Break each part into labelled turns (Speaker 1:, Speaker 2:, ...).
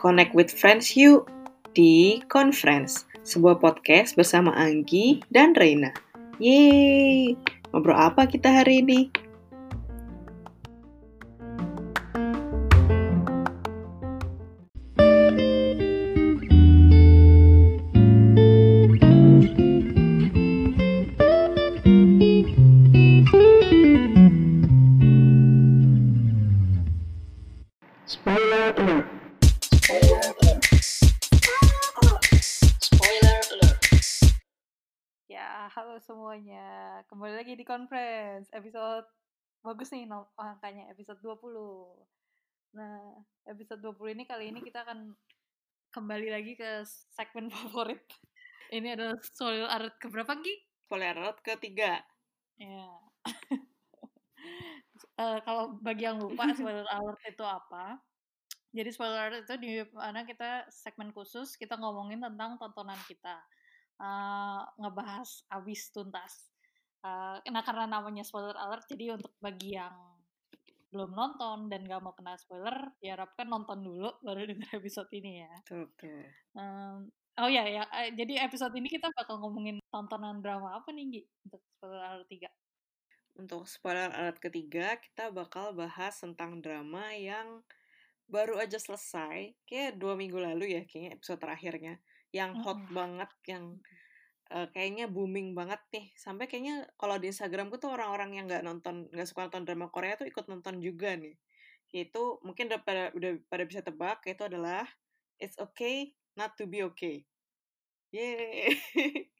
Speaker 1: Connect with Friends yuk di Conference, sebuah podcast bersama Anggi dan Reina. Yeay, ngobrol apa kita hari ini?
Speaker 2: Bagus nih angkanya episode 20. Nah, episode 20 ini kali ini kita akan kembali lagi ke segmen favorit. Ini adalah spoiler alert keberapa, Gi?
Speaker 1: Spoiler alert ketiga.
Speaker 2: Ya. Eh, kalau bagi yang lupa spoiler alert itu apa? Jadi spoiler alert itu di mana kita segmen khusus kita ngomongin tentang tontonan kita, Eh, ngebahas abis tuntas. Eh, nah karena namanya spoiler alert, jadi untuk bagi yang belum nonton dan gak mau kena spoiler, diharapkan nonton dulu baru denger episode ini ya.
Speaker 1: Tuh, tuh.
Speaker 2: Em, oh ya ya, eh, jadi episode ini kita bakal ngomongin tontonan drama apa nih Gi untuk spoiler alert 3?
Speaker 1: Untuk spoiler alert ketiga, kita bakal bahas tentang drama yang baru aja selesai, kayak dua minggu lalu ya, kayaknya episode terakhirnya, yang hot
Speaker 2: Mm-mm.
Speaker 1: banget, yang eh, kayaknya booming banget nih, sampai kayaknya kalau di Instagramku tuh orang-orang yang nggak nonton, nggak suka nonton drama Korea tuh ikut nonton juga nih. Itu mungkin udah pada udah pada bisa tebak, itu adalah It's Okay Not to Be Okay. Yeay.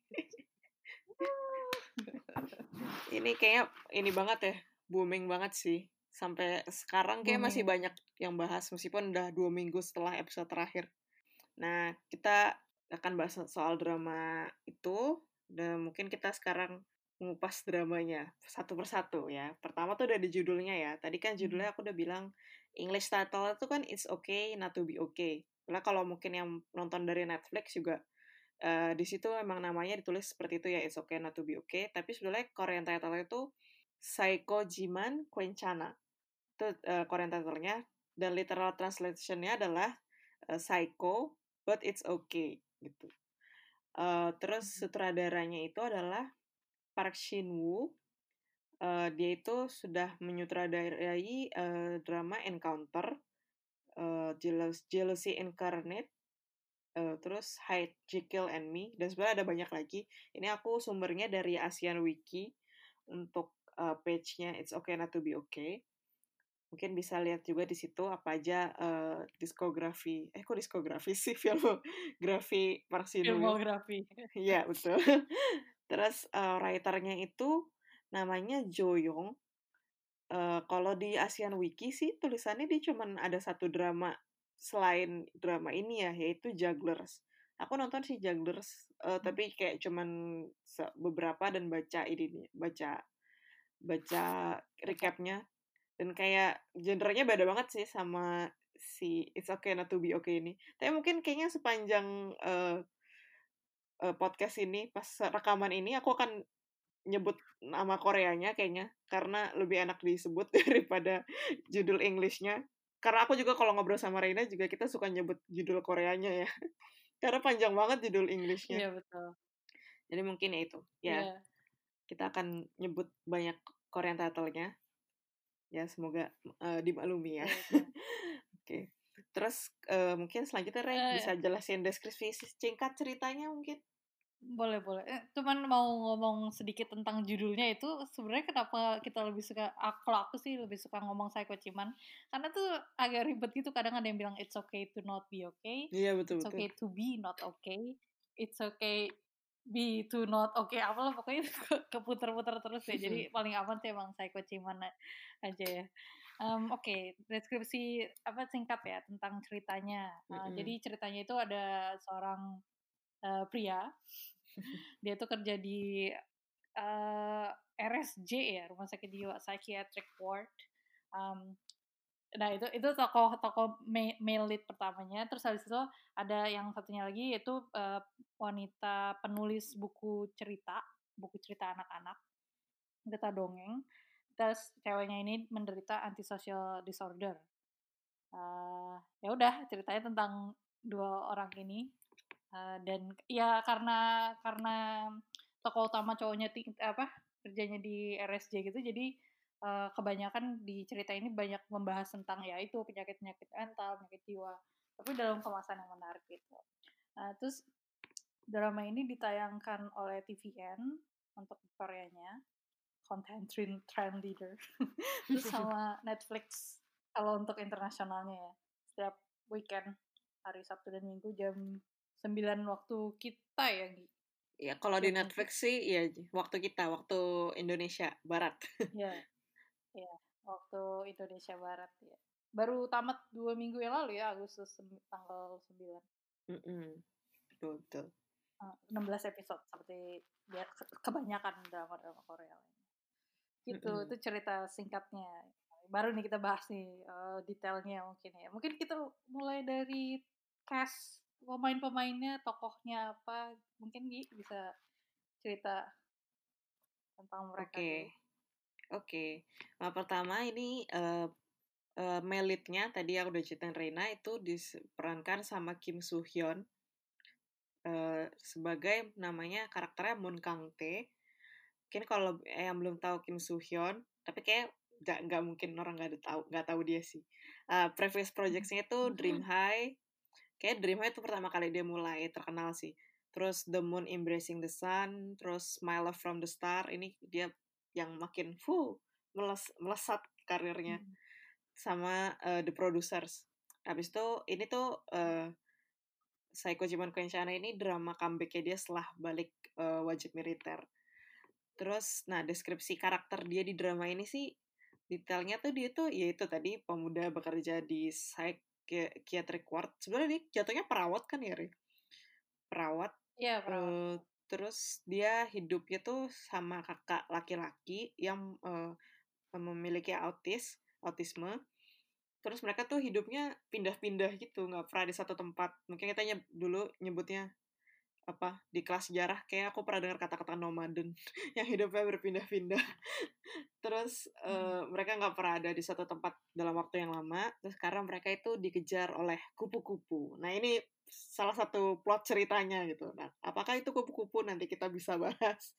Speaker 1: ini kayaknya ini banget ya booming banget sih sampai sekarang kayak masih banyak yang bahas meskipun udah dua minggu setelah episode terakhir nah kita akan bahas soal drama itu dan mungkin kita sekarang mengupas dramanya satu persatu ya. Pertama tuh udah di judulnya ya. Tadi kan judulnya aku udah bilang English title itu kan It's Okay Not to Be Okay. Karena kalau mungkin yang nonton dari Netflix juga eh, di situ emang namanya ditulis seperti itu ya It's Okay Not to Be Okay. Tapi sebenarnya Korean title itu Psycho Jiman Kwenchana itu eh, Korean title-nya. Dan literal translation-nya adalah eh, Psycho but it's okay gitu. Eh, terus sutradaranya itu adalah Park Shin Woo. Eh, dia itu sudah menyutradarai eh, drama Encounter, eh, Jealous- Jealousy Incarnate, eh, terus Hide, Jekyll and Me, dan sebenarnya ada banyak lagi. Ini aku sumbernya dari ASEAN Wiki untuk eh, page-nya It's Okay Not to Be Okay. Mungkin bisa lihat juga di situ apa aja eh, diskografi. Eh kok diskografi sih filmografi Woo.
Speaker 2: Filmografi.
Speaker 1: Iya, betul. Terus eh, writernya itu namanya Jo Young. Eh, kalau di ASEAN Wiki sih tulisannya dia cuman ada satu drama selain drama ini ya, yaitu Jugglers. Aku nonton sih Jugglers, eh, tapi kayak cuman beberapa dan baca ini baca baca recapnya dan kayak genrenya beda banget sih sama si It's Okay Not to Be Okay ini. Tapi mungkin kayaknya sepanjang eh, eh, podcast ini pas rekaman ini aku akan nyebut nama Koreanya kayaknya karena lebih enak disebut daripada judul Englishnya. Karena aku juga kalau ngobrol sama Reina juga kita suka nyebut judul Koreanya ya. Karena panjang banget judul Englishnya.
Speaker 2: Iya betul.
Speaker 1: Jadi mungkin ya itu. Ya,
Speaker 2: Iya.
Speaker 1: kita akan nyebut banyak Korean title-nya. Ya, semoga eh, dimaklumi ya.
Speaker 2: Iya.
Speaker 1: Oke. Terus eh, mungkin selanjutnya Ren
Speaker 2: Eh,
Speaker 1: bisa jelasin deskripsi singkat ceritanya mungkin.
Speaker 2: Boleh, boleh. Eh, cuman mau ngomong sedikit tentang judulnya itu sebenarnya kenapa kita lebih suka kalau aku sih lebih suka ngomong Psycho Ciman karena tuh agak ribet gitu kadang ada yang bilang it's okay to not be okay
Speaker 1: Iya betul
Speaker 2: it's
Speaker 1: betul.
Speaker 2: okay to be not okay it's okay be to not okay apalah pokoknya itu ke- keputar-putar terus ya. Jadi paling aman sih emang Psycho Ciman aja ya. Em, Oke, deskripsi apa singkat ya tentang ceritanya. Nah,
Speaker 1: Mm-mm.
Speaker 2: Jadi ceritanya itu ada seorang eh, pria. Dia tuh kerja di eh, RSJ ya rumah sakit jiwa psychiatric ward. Um, nah itu itu tokoh tokoh ma- male lead pertamanya. Terus habis itu ada yang satunya lagi yaitu eh, wanita penulis buku cerita buku cerita anak-anak cerita dongeng terus ceweknya ini menderita antisocial disorder. Uh, ya udah ceritanya tentang dua orang ini. Uh, dan ya karena karena tokoh utama cowoknya apa kerjanya di RSJ gitu jadi uh, kebanyakan di cerita ini banyak membahas tentang ya itu penyakit penyakit mental penyakit jiwa tapi dalam kemasan yang menarik gitu. Nah terus drama ini ditayangkan oleh TVN untuk Koreanya content trend, trend leader terus sama Netflix kalau untuk internasionalnya ya setiap weekend hari Sabtu dan Minggu jam 9 waktu kita ya Gi.
Speaker 1: Ya kalau di Netflix sih ya waktu kita, waktu Indonesia Barat.
Speaker 2: ya, ya waktu Indonesia Barat ya. Baru tamat dua minggu yang lalu ya Agustus tanggal 9.
Speaker 1: Mm -mm. Betul, betul.
Speaker 2: 16 episode seperti ya, kebanyakan drama-drama Korea lainnya. Gitu, mm -hmm. itu cerita singkatnya. Baru nih kita bahas nih uh, detailnya mungkin ya. Mungkin kita mulai dari cast pemain-pemainnya, tokohnya apa, mungkin Gi bisa cerita tentang mereka.
Speaker 1: Oke, okay. oke. Okay. Nah pertama ini uh, uh, Melitnya tadi yang udah ceritain Reina itu diperankan sama Kim Soo Hyun uh, sebagai namanya karakternya Moon Kang Tae. Mungkin kalau yang belum tahu Kim Soo Hyun, tapi kayak nggak nggak mungkin orang nggak tahu nggak tahu dia sih. Uh, previous projectsnya itu Dream High, kayak Dream High itu pertama kali dia mulai terkenal sih terus The Moon Embracing the Sun terus My Love from the Star ini dia yang makin fuh meles melesat karirnya hmm. sama uh, The Producers habis itu ini tuh uh, Psycho Jiman Kenshana ini drama comebacknya dia setelah balik uh, wajib militer terus nah deskripsi karakter dia di drama ini sih detailnya tuh dia tuh ya itu tadi pemuda bekerja di psych psychiatric ward sebenarnya dia jatuhnya perawat kan ya Ri? perawat
Speaker 2: Iya, perawat. Uh,
Speaker 1: terus dia hidupnya tuh sama kakak laki-laki yang uh, memiliki autis autisme terus mereka tuh hidupnya pindah-pindah gitu nggak pernah di satu tempat. Mungkin kita nyeb dulu nyebutnya apa di kelas sejarah kayak aku pernah dengar kata-kata nomaden yang hidupnya berpindah-pindah. Terus uh, mereka nggak pernah ada di satu tempat dalam waktu yang lama terus sekarang mereka itu dikejar oleh kupu-kupu. Nah ini salah satu plot ceritanya gitu. Nah apakah itu kupu-kupu? Nanti kita bisa bahas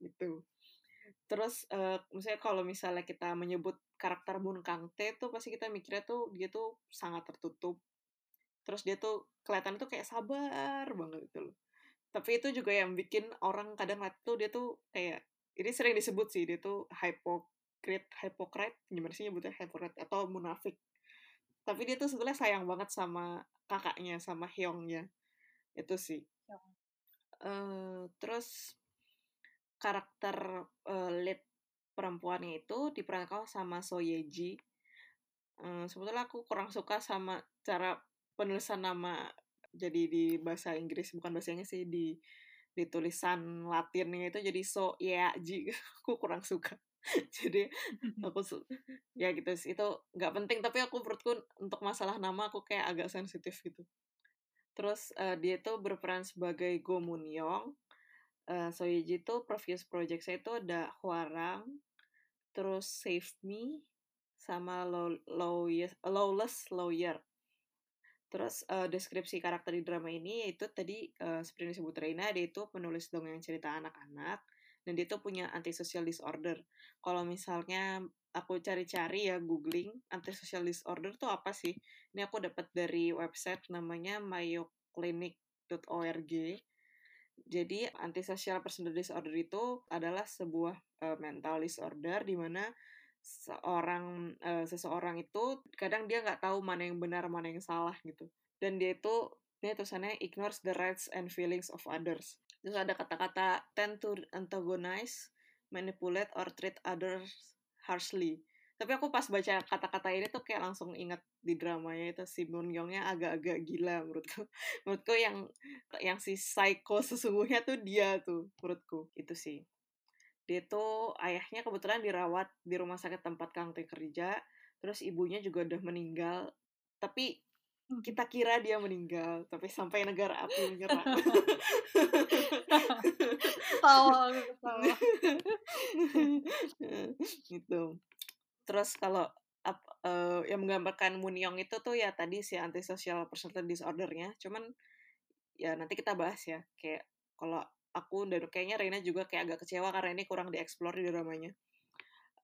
Speaker 1: gitu. Terus uh, misalnya kalau misalnya kita menyebut karakter Moon Kang Tae tuh pasti kita mikirnya tuh dia tuh sangat tertutup. Terus dia tuh kelihatan tuh kayak sabar banget gitu loh. Tapi itu juga yang bikin orang kadang lihat tuh dia tuh kayak ini sering disebut sih dia tuh hypocrite hypocrite gimana sih nyebutnya hypocrite atau munafik. Tapi dia tuh sebenarnya sayang banget sama kakaknya sama Hyungnya itu sih. Uh, terus karakter uh, lead perempuannya itu diperankan sama So Yeji sebetulnya aku kurang suka sama cara penulisan nama jadi di bahasa Inggris bukan bahasa Inggris sih di di tulisan Latinnya itu jadi so ya ji aku kurang suka. Jadi aku ya gitu sih itu nggak penting. Tapi aku menurutku untuk masalah nama aku kayak agak sensitif gitu. Terus uh, dia tuh berperan sebagai Go Moon Young uh, so Yeji itu previous project saya itu ada Huarang terus Save Me sama Low, Low, Lawless Lawyer Terus uh, deskripsi karakter di drama ini yaitu tadi uh, seperti disebut Reina, dia itu penulis dongeng cerita anak-anak dan dia itu punya antisocial disorder. Kalau misalnya aku cari-cari ya googling antisocial disorder itu apa sih? Ini aku dapat dari website namanya mayoclinic.org. Jadi antisocial personality disorder itu adalah sebuah uh, mental disorder di mana seorang uh, seseorang itu kadang dia nggak tahu mana yang benar mana yang salah gitu. Dan dia itu ini tulisannya ignores the rights and feelings of others. Terus ada kata-kata tend to antagonize manipulate or treat others harshly tapi aku pas baca kata-kata ini tuh kayak langsung ingat di dramanya itu si Moon Youngnya agak-agak gila menurutku. Menurutku yang yang si psycho sesungguhnya tuh dia tuh menurutku. Itu sih. Dia tuh ayahnya kebetulan dirawat di rumah sakit tempat Kang Teh kerja terus ibunya juga udah meninggal tapi hmm. kita kira dia meninggal tapi sampai negara api menyerang
Speaker 2: tawa tawa
Speaker 1: gitu terus kalau uh, yang menggambarkan Munyong itu tuh ya tadi si antisocial personality disordernya. Cuman ya nanti kita bahas ya. Kayak kalau aku dan kayaknya Reina juga kayak agak kecewa karena ini kurang dieksplor di dramanya.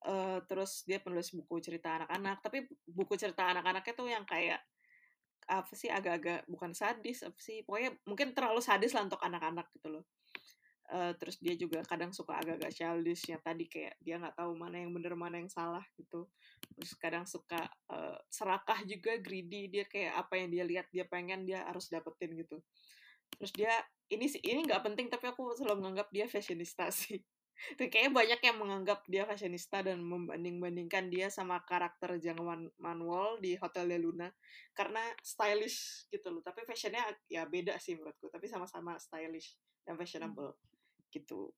Speaker 1: Uh, terus dia penulis buku cerita anak-anak, tapi buku cerita anak-anaknya tuh yang kayak apa sih agak-agak bukan sadis apa sih pokoknya mungkin terlalu sadis lah untuk anak-anak gitu loh uh, terus dia juga kadang suka agak-agak childish yang tadi kayak dia nggak tahu mana yang benar mana yang salah gitu. Terus kadang suka uh, serakah juga greedy dia kayak apa yang dia lihat dia pengen dia harus dapetin gitu. Terus dia ini sih ini nggak penting tapi aku selalu menganggap dia fashionista sih. Dan kayaknya banyak yang menganggap dia fashionista dan membanding-bandingkan dia sama karakter Jang Man Manuel di Hotel de Luna karena stylish gitu loh. Tapi fashionnya ya beda sih menurutku tapi sama-sama stylish dan fashionable. hmm. Gitu.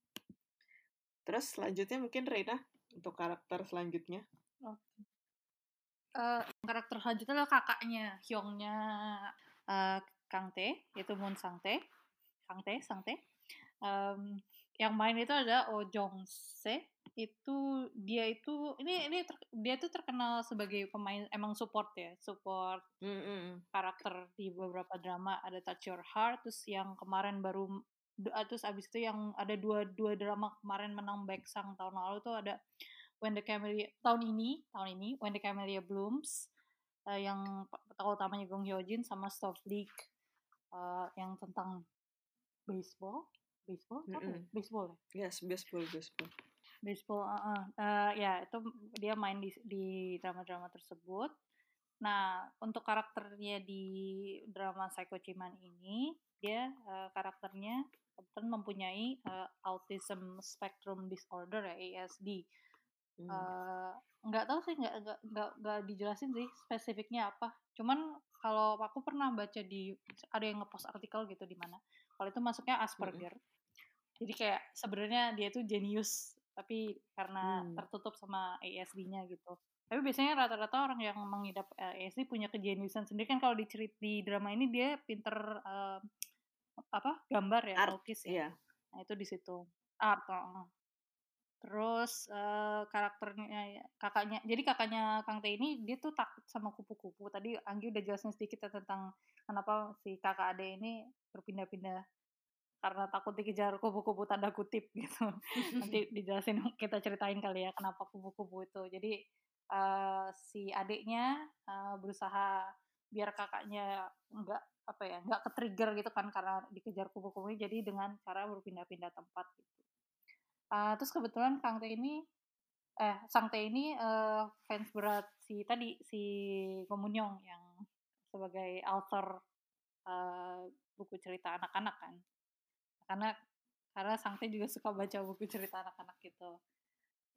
Speaker 1: Terus selanjutnya mungkin Reina untuk karakter selanjutnya. Oh.
Speaker 2: uh, karakter selanjutnya adalah kakaknya Hyungnya uh, Kang Tae yaitu Moon Sang Tae. Kang Tae Sang Tae. Um, yang main itu ada Oh Jong Se. Itu dia itu ini ini ter, dia tuh terkenal sebagai pemain emang support ya support mm -hmm. karakter di beberapa drama. Ada Touch Your Heart terus yang kemarin baru terus abis itu yang ada dua dua drama kemarin menang back sang tahun lalu tuh ada When the Camellia tahun ini tahun ini When the Camellia Blooms uh, yang tokoh utamanya Gong Hyo Jin sama Stop League uh, yang tentang baseball baseball mm -hmm. baseball
Speaker 1: ya? Yes baseball baseball.
Speaker 2: Baseball uh, uh, uh, ya itu dia main di di drama-drama tersebut. Nah untuk karakternya di drama Psycho Ciman ini dia uh, karakternya kebetulan mempunyai uh, autism spectrum disorder ya ASD hmm. uh, nggak tahu sih nggak nggak nggak nggak dijelasin sih spesifiknya apa. Cuman kalau aku pernah baca di ada yang ngepost artikel gitu di mana kalau itu masuknya Asperger. Hmm jadi kayak sebenarnya dia tuh jenius tapi karena hmm. tertutup sama ASD-nya gitu. Tapi biasanya rata-rata orang yang mengidap ASD punya kejeniusan sendiri. Kan kalau di di drama ini dia pinter uh, apa gambar ya
Speaker 1: art ya iya.
Speaker 2: nah itu di situ art uh. terus uh, karakternya kakaknya jadi kakaknya Kang Tae ini dia tuh takut sama kupu-kupu tadi Anggi udah jelasin sedikit ya tentang kenapa si kakak ade ini berpindah-pindah karena takut dikejar kupu-kupu tanda kutip gitu. Nanti dijelasin kita ceritain kali ya kenapa kupu-kupu itu. Jadi uh, si adiknya uh, berusaha biar kakaknya enggak apa ya nggak ke trigger gitu kan karena dikejar kupu-kupu jadi dengan cara berpindah-pindah tempat gitu. Uh, terus kebetulan Kang Teh ini eh Sang Teh ini uh, fans berat si tadi si Komunyong yang sebagai author uh, buku cerita anak-anak kan. Karena karena Sangte juga suka baca buku cerita anak-anak gitu.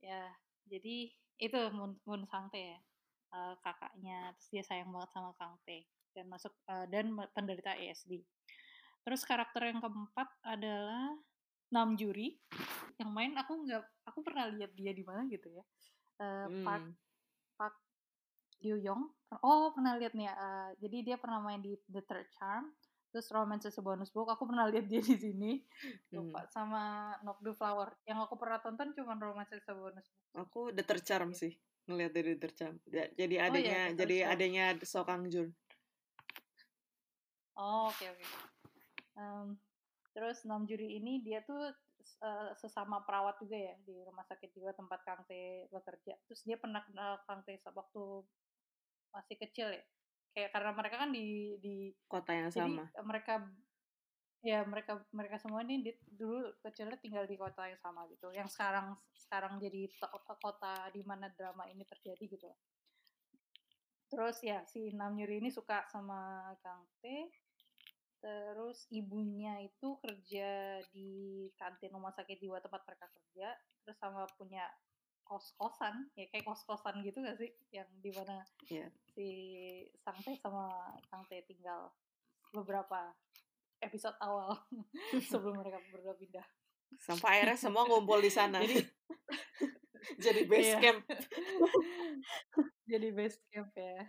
Speaker 2: Ya jadi itu Moon, Moon Sangte ya uh, kakaknya terus dia sayang banget sama Kangte dan masuk uh, dan penderita ASD terus karakter yang keempat adalah Nam Juri yang main aku nggak aku pernah lihat dia di mana gitu ya. Uh, hmm. Park Park Yong oh pernah lihat nih uh, jadi dia pernah main di The Third Charm terus Romance is a Bonus Book aku pernah lihat dia di sini. Lupa hmm. sama Knock the Flower yang aku pernah tonton cuma Romance is a Bonus Book
Speaker 1: aku The Tercharm sih ngelihat dari The Tercharm jadi adanya oh, iya, jadi adanya So Kang Jun.
Speaker 2: Oh oke okay, oke. Okay. um, terus enam juri ini dia tuh uh, sesama perawat juga ya di rumah sakit juga tempat Kang Te bekerja. Terus dia pernah kenal Kang Te waktu masih kecil ya. Kayak karena mereka kan di di
Speaker 1: kota yang jadi sama.
Speaker 2: mereka ya mereka mereka semua ini di, dulu kecilnya tinggal di kota yang sama gitu. Yang sekarang sekarang jadi kota di mana drama ini terjadi gitu. Terus ya si Namnyuri ini suka sama Kang T. Terus ibunya itu kerja di kantin rumah sakit jiwa tempat mereka kerja. Terus sama punya kos-kosan ya kayak kos-kosan gitu gak sih? Yang di mana yeah. si Sangte sama Sangte tinggal beberapa episode awal sebelum mereka berdua pindah
Speaker 1: sampai akhirnya semua ngumpul di sana jadi jadi base iya. camp
Speaker 2: jadi base camp ya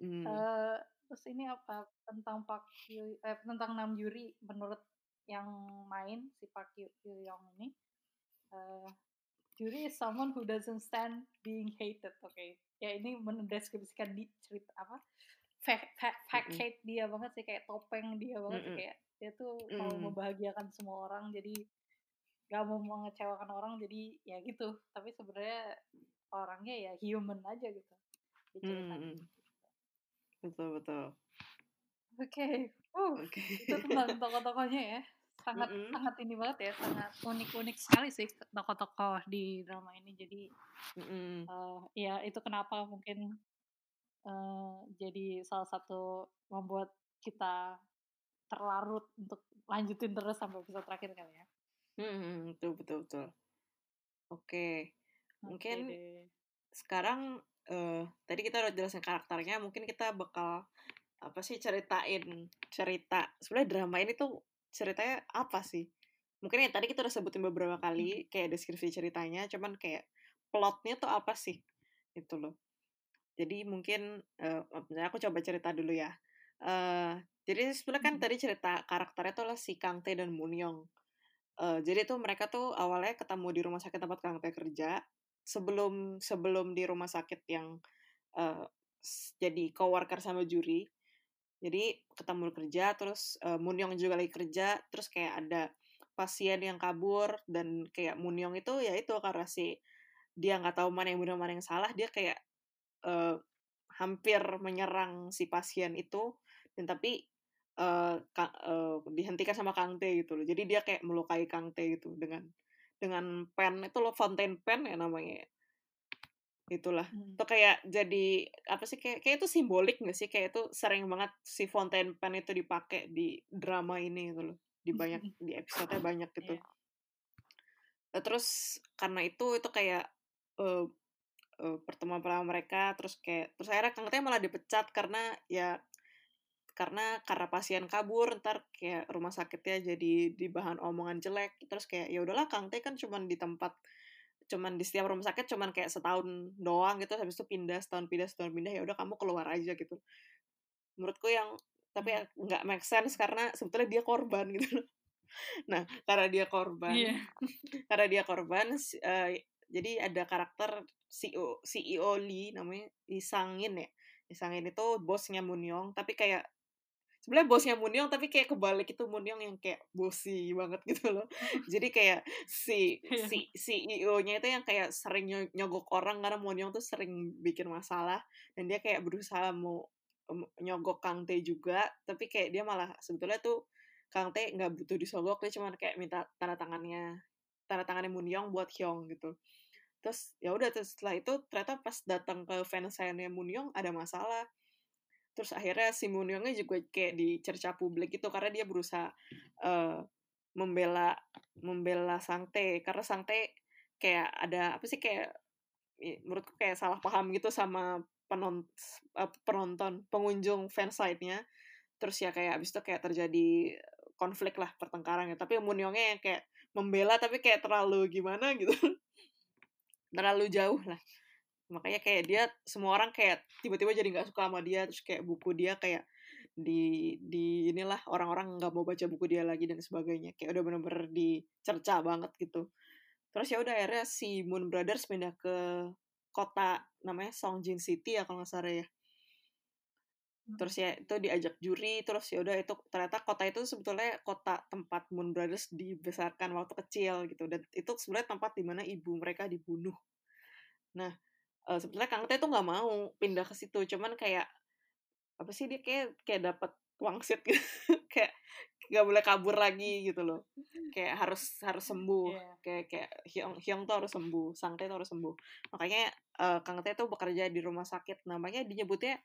Speaker 2: hmm. uh, terus ini apa tentang Pak Yu, eh, tentang Nam Yuri menurut yang main si Park Yu Young ini uh, Juri is someone who doesn't stand being hated. Oke, okay. ya ini mendeskripsikan di cerita apa?
Speaker 1: Mm-mm.
Speaker 2: hate dia banget sih kayak topeng dia banget sih
Speaker 1: Mm-mm.
Speaker 2: kayak dia tuh mau
Speaker 1: Mm.
Speaker 2: membahagiakan semua orang jadi gak mau mengecewakan orang jadi ya gitu tapi sebenarnya orangnya ya human aja gitu
Speaker 1: Mm-mm. Betul betul.
Speaker 2: oke uh
Speaker 1: Oke.
Speaker 2: itu tentang tokoh-tokohnya ya sangat
Speaker 1: Mm-mm.
Speaker 2: sangat ini banget ya sangat unik-unik sekali sih tokoh-tokoh di drama ini jadi
Speaker 1: Mm-mm.
Speaker 2: eh, ya itu kenapa mungkin jadi salah satu membuat kita terlarut untuk lanjutin terus sampai episode terakhir kali ya
Speaker 1: Mm-mm. Betul betul betul. Oke.
Speaker 2: Oke
Speaker 1: Mungkin
Speaker 2: deh.
Speaker 1: sekarang eh tadi kita udah jelasin karakternya, mungkin kita bakal apa sih ceritain cerita. Sebenarnya drama ini tuh ceritanya apa sih? Mungkin ya tadi kita udah sebutin beberapa kali kayak deskripsi ceritanya, cuman kayak plotnya tuh apa sih? Itu loh. Jadi mungkin eh misalnya aku coba cerita dulu ya. eh jadi sebenarnya kan
Speaker 2: Mhm.
Speaker 1: tadi cerita karakternya tuh lah si Kang Tae dan Moon Young. Eh, jadi tuh mereka tuh awalnya ketemu di rumah sakit tempat Kang Tae kerja sebelum sebelum di rumah sakit yang eh, s- jadi coworker sama juri. Jadi ketemu kerja terus Moon Young juga lagi kerja terus kayak ada pasien yang kabur dan kayak Moon Young itu ya itu karena si dia nggak tahu mana yang benar mana yang salah dia kayak eh, hampir menyerang si pasien itu dan tapi eh, Ka- eh, dihentikan sama Kang Tae gitu loh. Jadi dia kayak melukai Kang Tae gitu dengan dengan pen itu loh fountain pen ya namanya. Itulah.
Speaker 2: Hmm.
Speaker 1: Itu kayak jadi apa sih kayak kayak itu simbolik gak sih? Kayak itu sering banget si fountain pen itu dipakai di drama ini gitu loh. Di banyak di episode banyak gitu.
Speaker 2: Iya.
Speaker 1: Eh, Terus karena itu itu kayak eh, eh, pertemuan pertama mereka terus kayak terus akhirnya Kang Tae malah dipecat karena ya karena karena pasien kabur ntar kayak rumah sakitnya jadi di bahan omongan jelek. Terus kayak ya udahlah Kang Tae kan cuman di tempat cuman di setiap rumah sakit cuman kayak setahun doang gitu habis itu pindah setahun pindah setahun pindah ya udah kamu keluar aja gitu. Menurutku yang tapi ya nggak make sense karena sebetulnya dia korban gitu nah karena dia korban
Speaker 2: Iya.
Speaker 1: karena dia korban eh, jadi ada karakter CEO CEO Lee namanya Isangin ya. Isangin itu bosnya Moon tapi kayak sebenarnya bosnya Moon tapi kayak kebalik itu Moon yang kayak bosi banget gitu loh. Jadi kayak si
Speaker 2: Iya.
Speaker 1: si CEO-nya itu yang kayak sering nyo- nyogok orang karena Moon tuh sering bikin masalah dan dia kayak berusaha mau nyogok Kang Tae juga tapi kayak dia malah sebetulnya tuh Kang Tae nggak butuh disogok dia cuma kayak minta tanda tangannya tanda tangannya Moon buat Hyung gitu terus ya udah terus setelah itu ternyata pas datang ke fansign-nya Moon ada masalah. Terus akhirnya si Moon Youngnya juga kayak dicerca publik gitu karena dia berusaha eh, membela membela Sang Tae. Karena Sang Tae kayak ada apa sih kayak menurutku kayak salah paham gitu sama penon, eh, penonton pengunjung fansite-nya. Terus ya kayak abis itu kayak terjadi konflik lah pertengkaran ya tapi Moon Youngnya yang kayak membela tapi kayak terlalu gimana gitu terlalu jauh lah. Makanya kayak dia semua orang kayak tiba-tiba jadi nggak suka sama dia terus kayak buku dia kayak di di inilah orang-orang nggak mau baca buku dia lagi dan sebagainya. Kayak udah bener-bener dicerca banget gitu. Terus ya udah akhirnya si Moon Brothers pindah ke kota namanya Songjin City ya kalau nggak salah ya terus ya itu diajak juri terus ya udah itu ternyata kota itu sebetulnya kota tempat Moon Brothers dibesarkan waktu kecil gitu. Dan itu sebenarnya tempat di mana ibu mereka dibunuh. Nah eh, sebetulnya Kang Tae tuh nggak mau pindah ke situ. Cuman kayak apa sih dia kayak kayak dapat wangsit gitu. Kayak nggak boleh kabur lagi gitu loh. Kayak harus harus sembuh.
Speaker 2: Iya.
Speaker 1: kayak kayak Hyung Hyung tuh harus sembuh Sang Tae tuh harus sembuh. Makanya eh, Kang Tae tuh bekerja di rumah sakit. Namanya dinyebutnya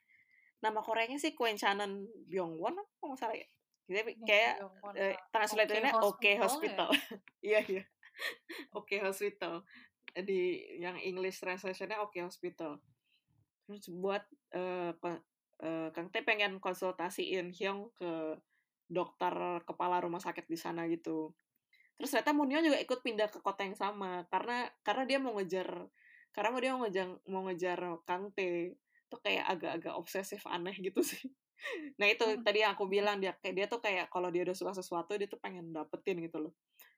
Speaker 1: nama Koreanya sih Kwenchanan Byongwon apa nggak salah ya? Jadi kayak eh,
Speaker 2: Kak.
Speaker 1: translatornya Oke
Speaker 2: Hospital ya?
Speaker 1: Hospital. Iya iya. Oke Hospital. Di yang English translationnya Oke Hospital. Terus buat eh, eh, Kang Tae pengen konsultasiin Hyung ke dokter kepala rumah sakit di sana gitu. Terus ternyata Young juga ikut pindah ke kota yang sama karena karena dia mau ngejar karena dia mau ngejar mau ngejar Kang Tae itu kayak agak-agak obsesif aneh gitu sih. Nah itu
Speaker 2: Hmm.
Speaker 1: tadi yang aku bilang dia kayak dia tuh kayak kalau dia udah suka sesuatu dia tuh pengen dapetin gitu loh.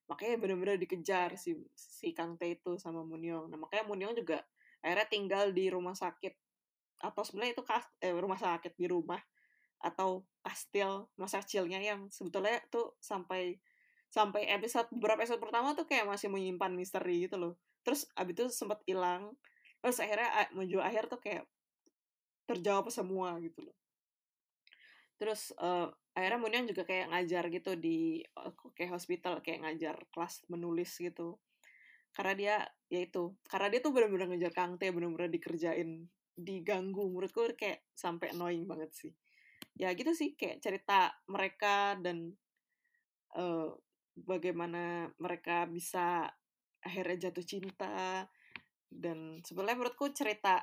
Speaker 1: Makanya bener-bener dikejar si si Kang Tae itu sama Munyong nah makanya Munyong juga akhirnya tinggal di rumah sakit atau sebenarnya itu kas, eh, rumah sakit di rumah atau kastil masa kecilnya yang sebetulnya tuh sampai sampai episode beberapa episode pertama tuh kayak masih menyimpan misteri gitu loh. Terus abis itu sempat hilang. Terus akhirnya menuju akhir tuh kayak terjawab semua gitu loh. Terus eh, akhirnya Munyong juga kayak ngajar gitu di kayak hospital kayak ngajar kelas menulis gitu. Karena dia ya itu karena dia tuh bener-bener ngejar Kang Tae bener-bener dikerjain diganggu. Menurutku kayak sampai annoying banget sih. Ya gitu sih kayak cerita mereka dan eh, bagaimana mereka bisa akhirnya jatuh cinta. Dan sebenarnya menurutku cerita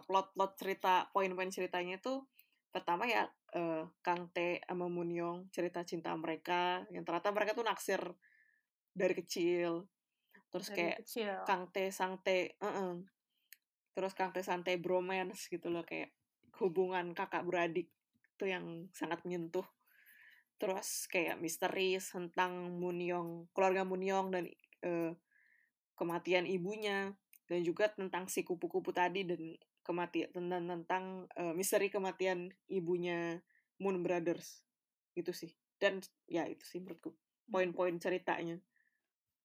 Speaker 1: plot-plot cerita poin-poin ceritanya itu pertama ya eh, Kang Tae sama Munyong cerita cinta mereka yang ternyata mereka tuh naksir dari kecil terus
Speaker 2: Dari
Speaker 1: kayak
Speaker 2: kecil.
Speaker 1: Kang Tae Sang Tae eh-eh. terus Kang Tae Sang Tae bromance gitu loh kayak hubungan kakak beradik itu yang sangat menyentuh terus kayak misteri tentang Munyong keluarga Munyong dan eh, kematian ibunya dan juga tentang si kupu-kupu tadi dan kematian tentang tentang eh, misteri kematian ibunya Moon Brothers. Itu sih. Dan ya itu sih menurutku poin-poin ceritanya.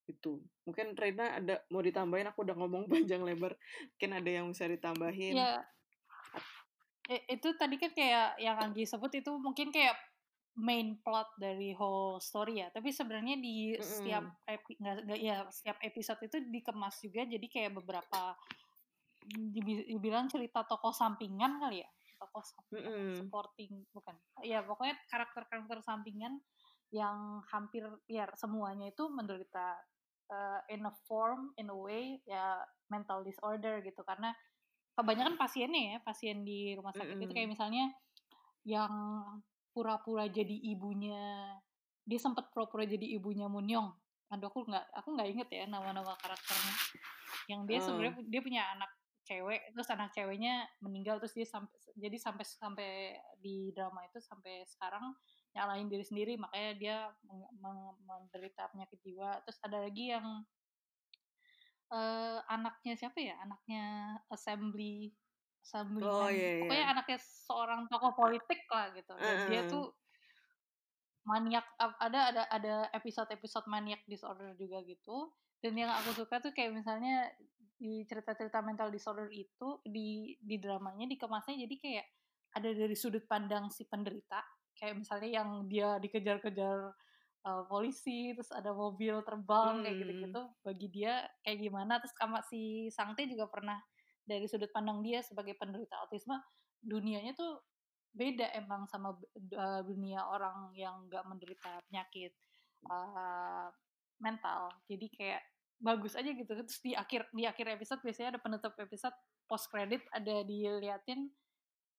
Speaker 1: Itu. Mungkin Rena ada mau ditambahin? Aku udah ngomong panjang lebar. Mungkin ada yang bisa ditambahin?
Speaker 2: Ya, itu tadi kan kayak yang Anggi sebut itu mungkin kayak main plot dari whole story ya. Tapi sebenarnya di setiap epi, nggak, nggak- ya setiap episode itu dikemas juga. Jadi kayak beberapa dibilang cerita tokoh sampingan kali ya. Tokoh sampingan,
Speaker 1: Mm-mm.
Speaker 2: supporting bukan. Ya pokoknya karakter-karakter sampingan yang hampir ya semuanya itu menderita uh, in a form in a way ya mental disorder gitu karena kebanyakan pasiennya ya pasien di rumah sakit itu
Speaker 1: Mm-mm.
Speaker 2: kayak misalnya yang pura-pura jadi ibunya dia sempat pura-pura jadi ibunya Munyong aduh aku nggak aku nggak inget ya nama-nama karakternya yang dia
Speaker 1: Oh.
Speaker 2: sebenarnya dia punya anak cewek terus anak ceweknya meninggal terus dia sampai jadi sampai sampai di drama itu sampai sekarang nyalahin diri sendiri makanya dia menderita penyakit jiwa. Terus ada lagi yang eh, anaknya siapa ya? Anaknya assembly assemblyman.
Speaker 1: Oh, iya, iya.
Speaker 2: pokoknya anaknya seorang tokoh politik lah gitu. Dan dia tuh maniak ada ada ada episode episode maniak disorder juga gitu. Dan yang aku suka tuh kayak misalnya di cerita-cerita mental disorder itu di di dramanya dikemasnya jadi kayak ada dari sudut pandang si penderita. Kayak misalnya yang dia dikejar-kejar uh, polisi terus ada mobil terbang kayak
Speaker 1: Hmm.
Speaker 2: gitu-gitu. Bagi dia kayak gimana. Terus sama si Sangte juga pernah dari sudut pandang dia sebagai penderita autisme dunianya tuh beda emang sama uh, dunia orang yang nggak menderita penyakit uh, mental. Jadi kayak bagus aja gitu. Terus di akhir di akhir episode biasanya ada penutup episode post credit ada diliatin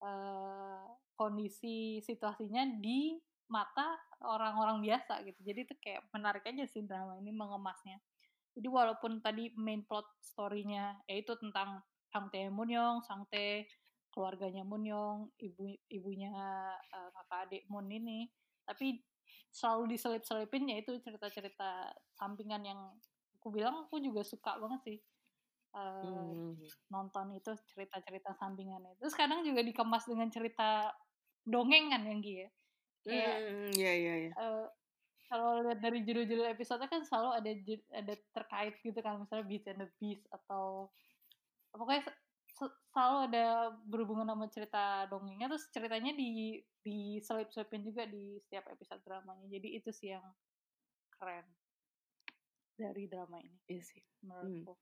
Speaker 2: uh, kondisi situasinya di mata orang-orang biasa gitu. Jadi itu kayak menarik aja sih drama ini mengemasnya. Jadi walaupun tadi main plot story-nya yaitu tentang Kang Tae Munyong, Sang Tae, keluarganya Munyong, ibu ibunya uh, kakak adik Moon ini, tapi selalu diselip-selipin yaitu cerita-cerita sampingan yang aku bilang aku juga suka banget sih uh,
Speaker 1: Hmm.
Speaker 2: nonton itu cerita-cerita sampingannya. Terus kadang juga dikemas dengan cerita dongengan yang Gi ya. Kayak
Speaker 1: Hmm, iya iya iya.
Speaker 2: eh, kalau lihat dari judul-judul episode kan selalu ada ada terkait gitu kan misalnya Beast and the Beast atau pokoknya se- se- selalu ada berhubungan sama cerita dongengnya terus ceritanya di di selip-selipin juga di setiap episode dramanya. Jadi itu sih yang keren dari drama ini
Speaker 1: Iya sih.
Speaker 2: menurutku.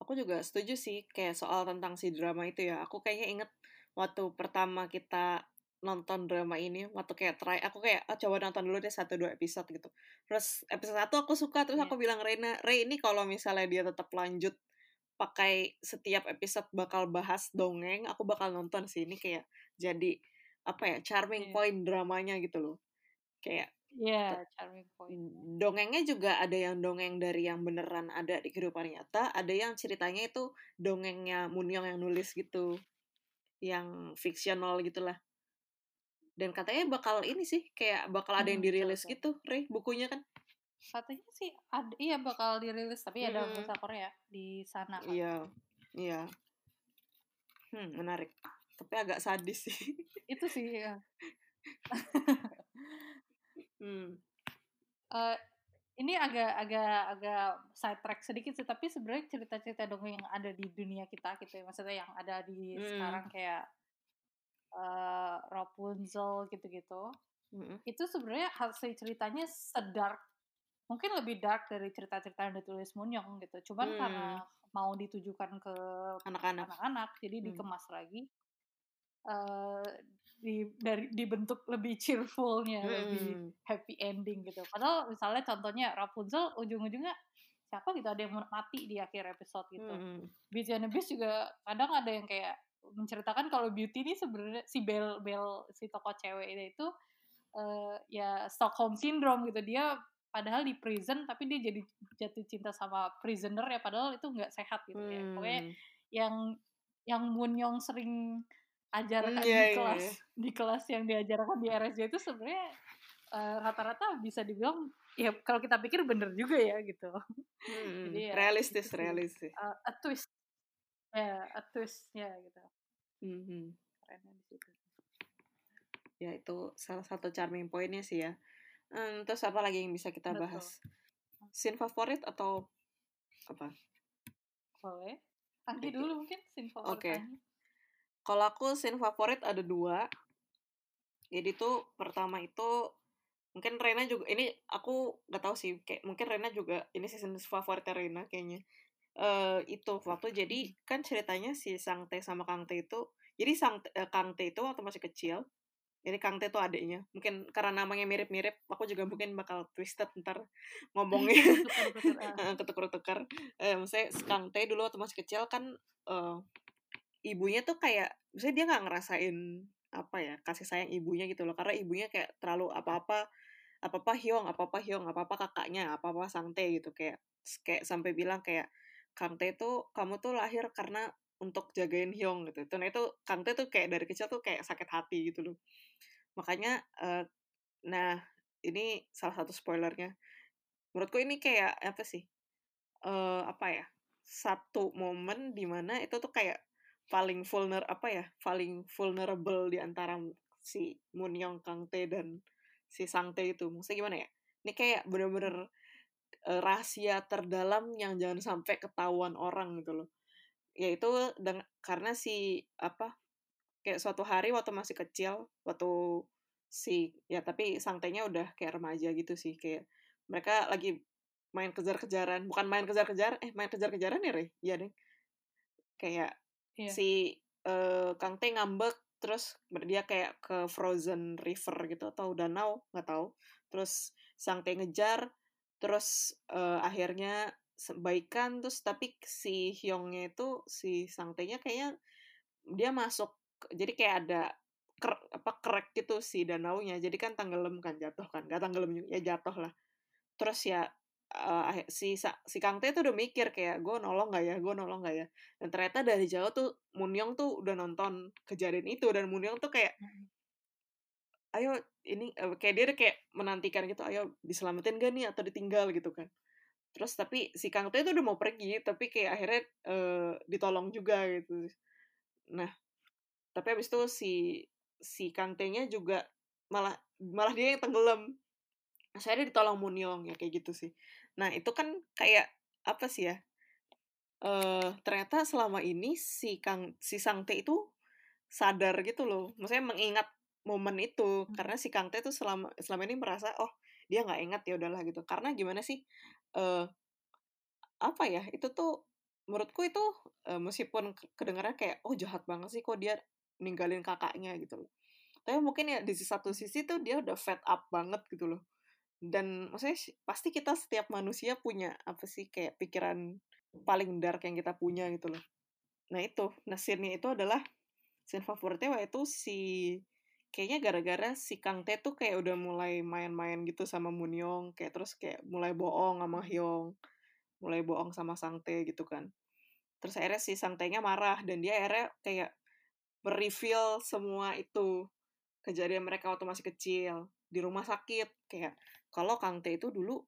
Speaker 1: Aku juga setuju sih kayak soal tentang si drama itu ya. Aku kayaknya inget waktu pertama kita nonton drama ini, waktu kayak try, aku kayak ah, coba nonton dulu deh satu dua episode gitu. Terus episode satu aku suka, terus
Speaker 2: Iya.
Speaker 1: aku bilang Reina, Rey ini kalau misalnya dia tetap lanjut pakai setiap episode bakal bahas dongeng, aku bakal nonton sih ini kayak jadi apa ya charming
Speaker 2: Iya.
Speaker 1: point dramanya gitu loh. Kayak
Speaker 2: Iya, charming point.
Speaker 1: dongengnya juga ada yang dongeng dari yang beneran ada di kehidupan nyata, ada yang ceritanya itu dongengnya Munyong yang nulis gitu, yang fiksional gitulah. Dan katanya bakal ini sih, kayak bakal ada yang
Speaker 2: Hmm,
Speaker 1: dirilis gitu, Rey, bukunya kan?
Speaker 2: katanya sih ada iya bakal dirilis tapi ada
Speaker 1: Mm-mm.
Speaker 2: bahasa Korea di sana kan.
Speaker 1: Iya, iya. Hmm, menarik. Tapi agak sadis sih.
Speaker 2: itu sih ya.
Speaker 1: Hmm.
Speaker 2: Eh, ini agak agak agak side track sedikit sih tapi sebenarnya cerita-cerita dongeng yang ada di dunia kita gitu ya maksudnya yang ada di
Speaker 1: Hmm.
Speaker 2: sekarang kayak eh Rapunzel gitu-gitu
Speaker 1: Mm-mm.
Speaker 2: itu sebenarnya hasil ceritanya sedark mungkin lebih dark dari cerita-cerita yang ditulis Munyong gitu cuman
Speaker 1: Hmm.
Speaker 2: karena mau ditujukan ke
Speaker 1: Anak-anak.
Speaker 2: anak-anak jadi
Speaker 1: Hmm.
Speaker 2: dikemas lagi eh di dari dibentuk lebih cheerfulnya lebih
Speaker 1: Hmm.
Speaker 2: happy ending gitu padahal misalnya contohnya Rapunzel ujung-ujungnya siapa gitu ada yang mati di akhir episode gitu
Speaker 1: Hmm.
Speaker 2: Beauty and the Beast juga kadang ada yang kayak menceritakan kalau Beauty ini sebenarnya si Belle Belle si tokoh cewek itu eh, ya Stockholm syndrome gitu dia padahal di prison tapi dia jadi jatuh cinta sama prisoner ya padahal itu nggak sehat gitu ya pokoknya
Speaker 1: Hmm.
Speaker 2: yang yang Munyong sering ajarkan
Speaker 1: Hmm, iya,
Speaker 2: di
Speaker 1: iya,
Speaker 2: kelas
Speaker 1: iya.
Speaker 2: di kelas yang diajarkan di RSJ itu sebenarnya eh, rata-rata bisa dibilang ya kalau kita pikir bener juga ya gitu
Speaker 1: Hmm.
Speaker 2: Jadi ya,
Speaker 1: realistis,
Speaker 2: itu sih.
Speaker 1: realistis.
Speaker 2: Eh, a twist ya a twist ya gitu
Speaker 1: Hmm.
Speaker 2: kerennya di situ
Speaker 1: Ya itu salah satu charming pointnya sih ya. Hmm, terus apa lagi yang bisa kita
Speaker 2: Betul.
Speaker 1: bahas? Scene favorit atau apa?
Speaker 2: boleh Anggi dulu mungkin scene favorit
Speaker 1: Oke.
Speaker 2: Anggi.
Speaker 1: Kalau aku scene favorit ada dua. Jadi tuh pertama itu mungkin Rena juga ini aku nggak tahu sih kayak mungkin Rena juga ini scene favoritnya Rena kayaknya. Eh itu waktu jadi kan ceritanya si Sang Tae sama Kang Tae itu jadi Sang eh, Kang Tae itu waktu masih kecil jadi Kang Tae itu adiknya mungkin karena namanya mirip-mirip aku juga mungkin bakal twisted ntar ngomongnya
Speaker 2: Tuker-tuker, ah.
Speaker 1: Heeh, ketukar-tukar eh maksudnya Kang Tae dulu waktu masih kecil kan eh, ibunya tuh kayak maksudnya dia nggak ngerasain apa ya kasih sayang ibunya gitu loh karena ibunya kayak terlalu apa-apa apa-apa Hyung apa-apa Hyung apa-apa kakaknya apa-apa Sang Tae gitu kayak kayak sampai bilang kayak Kang Tae tuh kamu tuh lahir karena untuk jagain Hyung gitu. Nah itu Kang Tae tuh kayak dari kecil tuh kayak sakit hati gitu loh. Makanya eh, nah ini salah satu spoilernya. Menurutku ini kayak apa sih? eh apa ya? Satu momen di mana itu tuh kayak paling vulner apa ya? Paling vulnerable di antara si Moon Kang Tae dan si Sang Tae itu. Maksudnya gimana ya? Ini kayak bener-bener eh, rahasia terdalam yang jangan sampai ketahuan orang gitu loh. Yaitu deng- karena si apa kayak suatu hari waktu masih kecil, waktu si ya tapi Sang Tae-nya udah kayak remaja gitu sih kayak mereka lagi main kejar-kejaran, bukan main kejar-kejar, eh main kejar-kejaran ya, Re? Iya deh. Kayak
Speaker 2: Iya.
Speaker 1: si eh, Kang Tae ngambek terus dia kayak ke frozen river gitu atau danau nggak tahu. Terus Sang Tae ngejar terus eh, akhirnya se- baikan terus tapi si Hyungnya itu si Sang Tae-nya kayaknya dia masuk jadi kayak ada ker, apa krek gitu si danaunya. Jadi kan tenggelam kan jatuh kan. Nggak tenggelam ya jatuh lah. Terus ya akhir- si si Kang Tae tuh udah mikir kayak gue nolong nggak ya? Gue nolong nggak ya? Dan ternyata dari jauh tuh Munyong tuh udah nonton kejadian itu dan Munyong tuh kayak
Speaker 2: Mm.
Speaker 1: ayo ini eh, kayak dia udah kayak menantikan gitu ayo diselamatin gak nih atau ditinggal? gitu kan. Terus tapi si Kang Tae tuh udah mau pergi tapi kayak akhirnya eh, ditolong juga gitu. Nah tapi abis itu si si Kang Tae-nya juga malah malah dia yang tenggelam saya ditolong Munyong ya kayak gitu sih. Nah itu kan kayak apa sih ya eh ternyata selama ini si Kang si Sang Tae itu sadar gitu loh. Maksudnya mengingat momen itu
Speaker 2: Hmm.
Speaker 1: karena si Kang Tae tuh selama selama ini merasa oh dia nggak ingat ya udahlah gitu. Karena gimana sih eh apa ya itu tuh menurutku itu eh, meskipun ke- kedengarannya kayak oh jahat banget sih kok dia ninggalin kakaknya gitu loh. Tapi mungkin ya di satu sisi tuh dia udah fed up banget gitu loh dan maksudnya pasti kita setiap manusia punya apa sih kayak pikiran paling dark yang kita punya gitu loh. Nah itu scene-nya itu adalah scene favoritnya waktu si kayaknya gara-gara si Kang Tae tuh kayak udah mulai main-main gitu sama Munyong kayak terus kayak mulai bohong sama Hyung mulai bohong sama Sang Tae gitu kan. Terus akhirnya si Sang Tae-nya marah dan dia akhirnya kayak mereveal semua itu kejadian mereka waktu masih kecil di rumah sakit kayak kalau Kang Tae itu dulu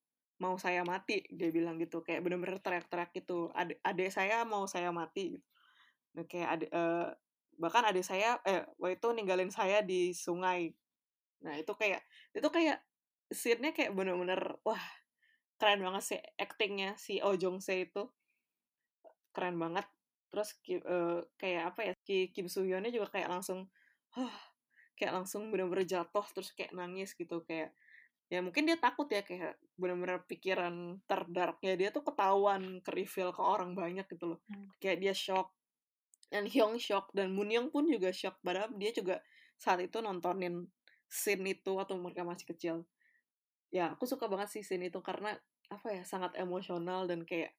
Speaker 1: mau saya mati dia bilang gitu kayak bener-bener teriak-teriak gitu adik adik saya mau saya mati. Gitu Nah, kayak adik, eh, bahkan adik saya eh waktu itu ninggalin saya di sungai. Nah itu kayak itu kayak scene-nya kayak bener-bener wah keren banget sih actingnya si Oh Jong Se itu. Keren banget. Terus eh, kayak apa ya Ki Kim Soo Hyunnya juga kayak langsung huh, kayak langsung bener-bener jatuh terus kayak nangis gitu kayak ya mungkin dia takut ya kayak bener-bener pikiran terdarknya dia tuh ketahuan ke reveal ke orang banyak gitu loh.
Speaker 2: Hmm.
Speaker 1: kayak dia shock dan Hyung shock dan Moon Young pun juga shock padahal dia juga saat itu nontonin scene itu waktu mereka masih kecil. Ya aku suka banget sih scene itu karena apa ya sangat emosional dan kayak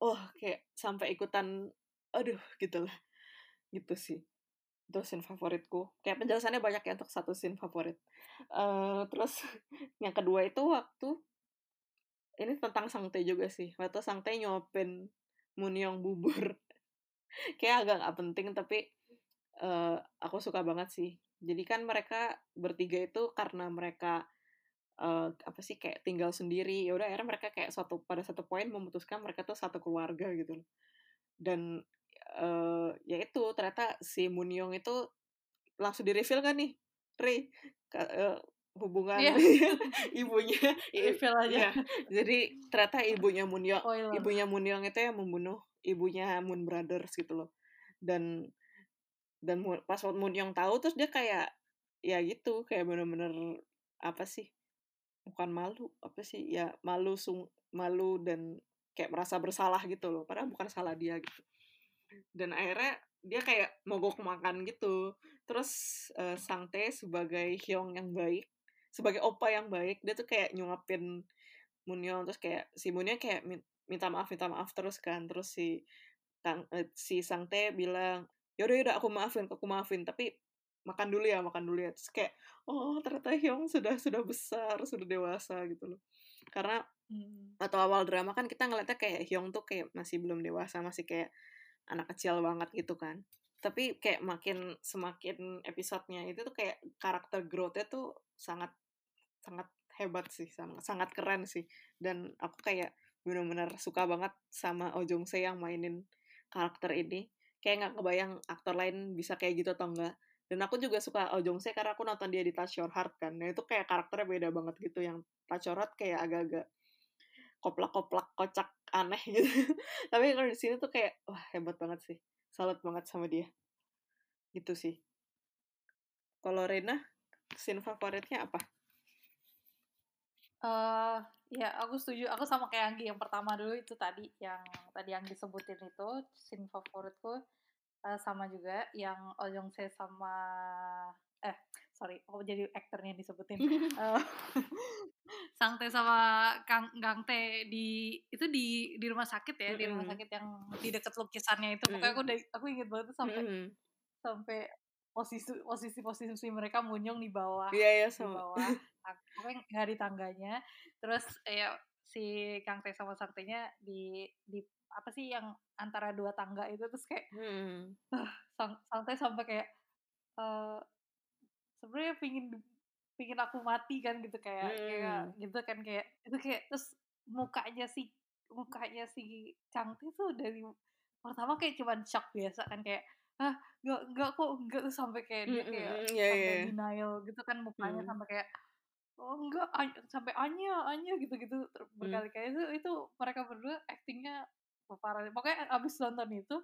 Speaker 1: oh kayak sampai ikutan aduh gitu lah. Gitu sih itu scene favoritku. Kayak penjelasannya banyak ya untuk satu scene favorit. Eh, terus yang kedua itu waktu ini tentang Sangte juga sih. Waktu Sangte nyuapin Munyong bubur. Kayak agak nggak penting tapi eh, aku suka banget sih. Jadi kan mereka bertiga itu karena mereka eh, apa sih kayak tinggal sendiri. Ya udah akhirnya mereka kayak suatu pada satu poin memutuskan mereka tuh satu keluarga gitu dan eh ya itu ternyata si Munyong itu langsung di reveal kan nih Ri ka- eh, hubungan
Speaker 2: Iya.
Speaker 1: ibunya
Speaker 2: Reveal aja.
Speaker 1: ya, jadi ternyata ibunya Munyong
Speaker 2: Spoiler.
Speaker 1: ibunya Munyong itu yang membunuh ibunya Moon Brothers gitu loh dan dan pas Munyong tahu terus dia kayak ya gitu kayak bener-bener apa sih bukan malu apa sih ya malu sung malu dan kayak merasa bersalah gitu loh padahal bukan salah dia gitu dan akhirnya dia kayak mogok makan gitu. Terus eh, Sang Tae sebagai Hyung yang baik sebagai opa yang baik dia tuh kayak nyuapin Munyong terus kayak si Munyong kayak min- minta maaf minta maaf terus kan. Terus si Kang eh, si Sang Tae bilang yaudah yaudah aku maafin aku maafin tapi makan dulu ya makan dulu ya. Terus kayak oh ternyata Hyung sudah sudah besar sudah dewasa gitu loh. Karena
Speaker 2: Hmm.
Speaker 1: atau awal drama kan kita ngeliatnya kayak Hyung tuh kayak masih belum dewasa masih kayak anak kecil banget gitu kan. Tapi kayak makin semakin episodenya itu tuh kayak karakter growth-nya tuh sangat sangat hebat sih sangat sangat keren sih. Dan aku kayak bener-bener suka banget sama Oh Se yang mainin karakter ini. Kayak nggak kebayang aktor lain bisa kayak gitu atau enggak dan aku juga suka Oh Se karena aku nonton dia di Touch Your Heart kan. Nah itu kayak karakternya beda banget gitu. Yang Touch Your Heart kayak agak-agak koplak-koplak kocak aneh gitu. Tapi kalau di sini tuh kayak wah hebat banget sih. Salut banget sama dia. Gitu sih. Kalau Rena scene favoritnya apa?
Speaker 2: Eh ya aku setuju. Aku sama kayak Anggi yang pertama dulu itu tadi yang tadi yang disebutin itu scene favoritku. Eh, sama juga yang Oh Jong Se sama eh sorry aku jadi aktornya yang disebutin. Eh, Sang Tae sama Kang Gang Tae di itu di di rumah sakit ya di rumah sakit yang di dekat lukisannya itu. Pokoknya aku dari aku inget banget tuh sampai
Speaker 1: Mm-mm.
Speaker 2: sampai posisi posisi posisi mereka munyong di bawah
Speaker 1: iya iya
Speaker 2: di
Speaker 1: sama.
Speaker 2: bawah tang- pokoknya nggak di tangganya. Terus ya si Kang Tae sama Saktinya di di apa sih yang antara dua tangga itu terus kayak
Speaker 1: Hmm.
Speaker 2: sang Sang Tae sampai kayak eh sebenarnya pingin pingin aku mati kan gitu kayak kayak
Speaker 1: Hmm.
Speaker 2: gitu kan kayak itu kayak terus mukanya si mukanya si Tae tuh dari pertama kayak cuman shock biasa kan kayak ah nggak nggak kok nggak tuh sampai kayak dia
Speaker 1: Mm,
Speaker 2: kayak
Speaker 1: mm, mm, iya,
Speaker 2: sampai denial gitu kan mukanya
Speaker 1: Hmm.
Speaker 2: sampai kayak oh enggak Any- sampai Anya Anya gitu-gitu
Speaker 1: Hmm.
Speaker 2: berkali-kali itu itu mereka berdua actingnya parah pokoknya abis nonton itu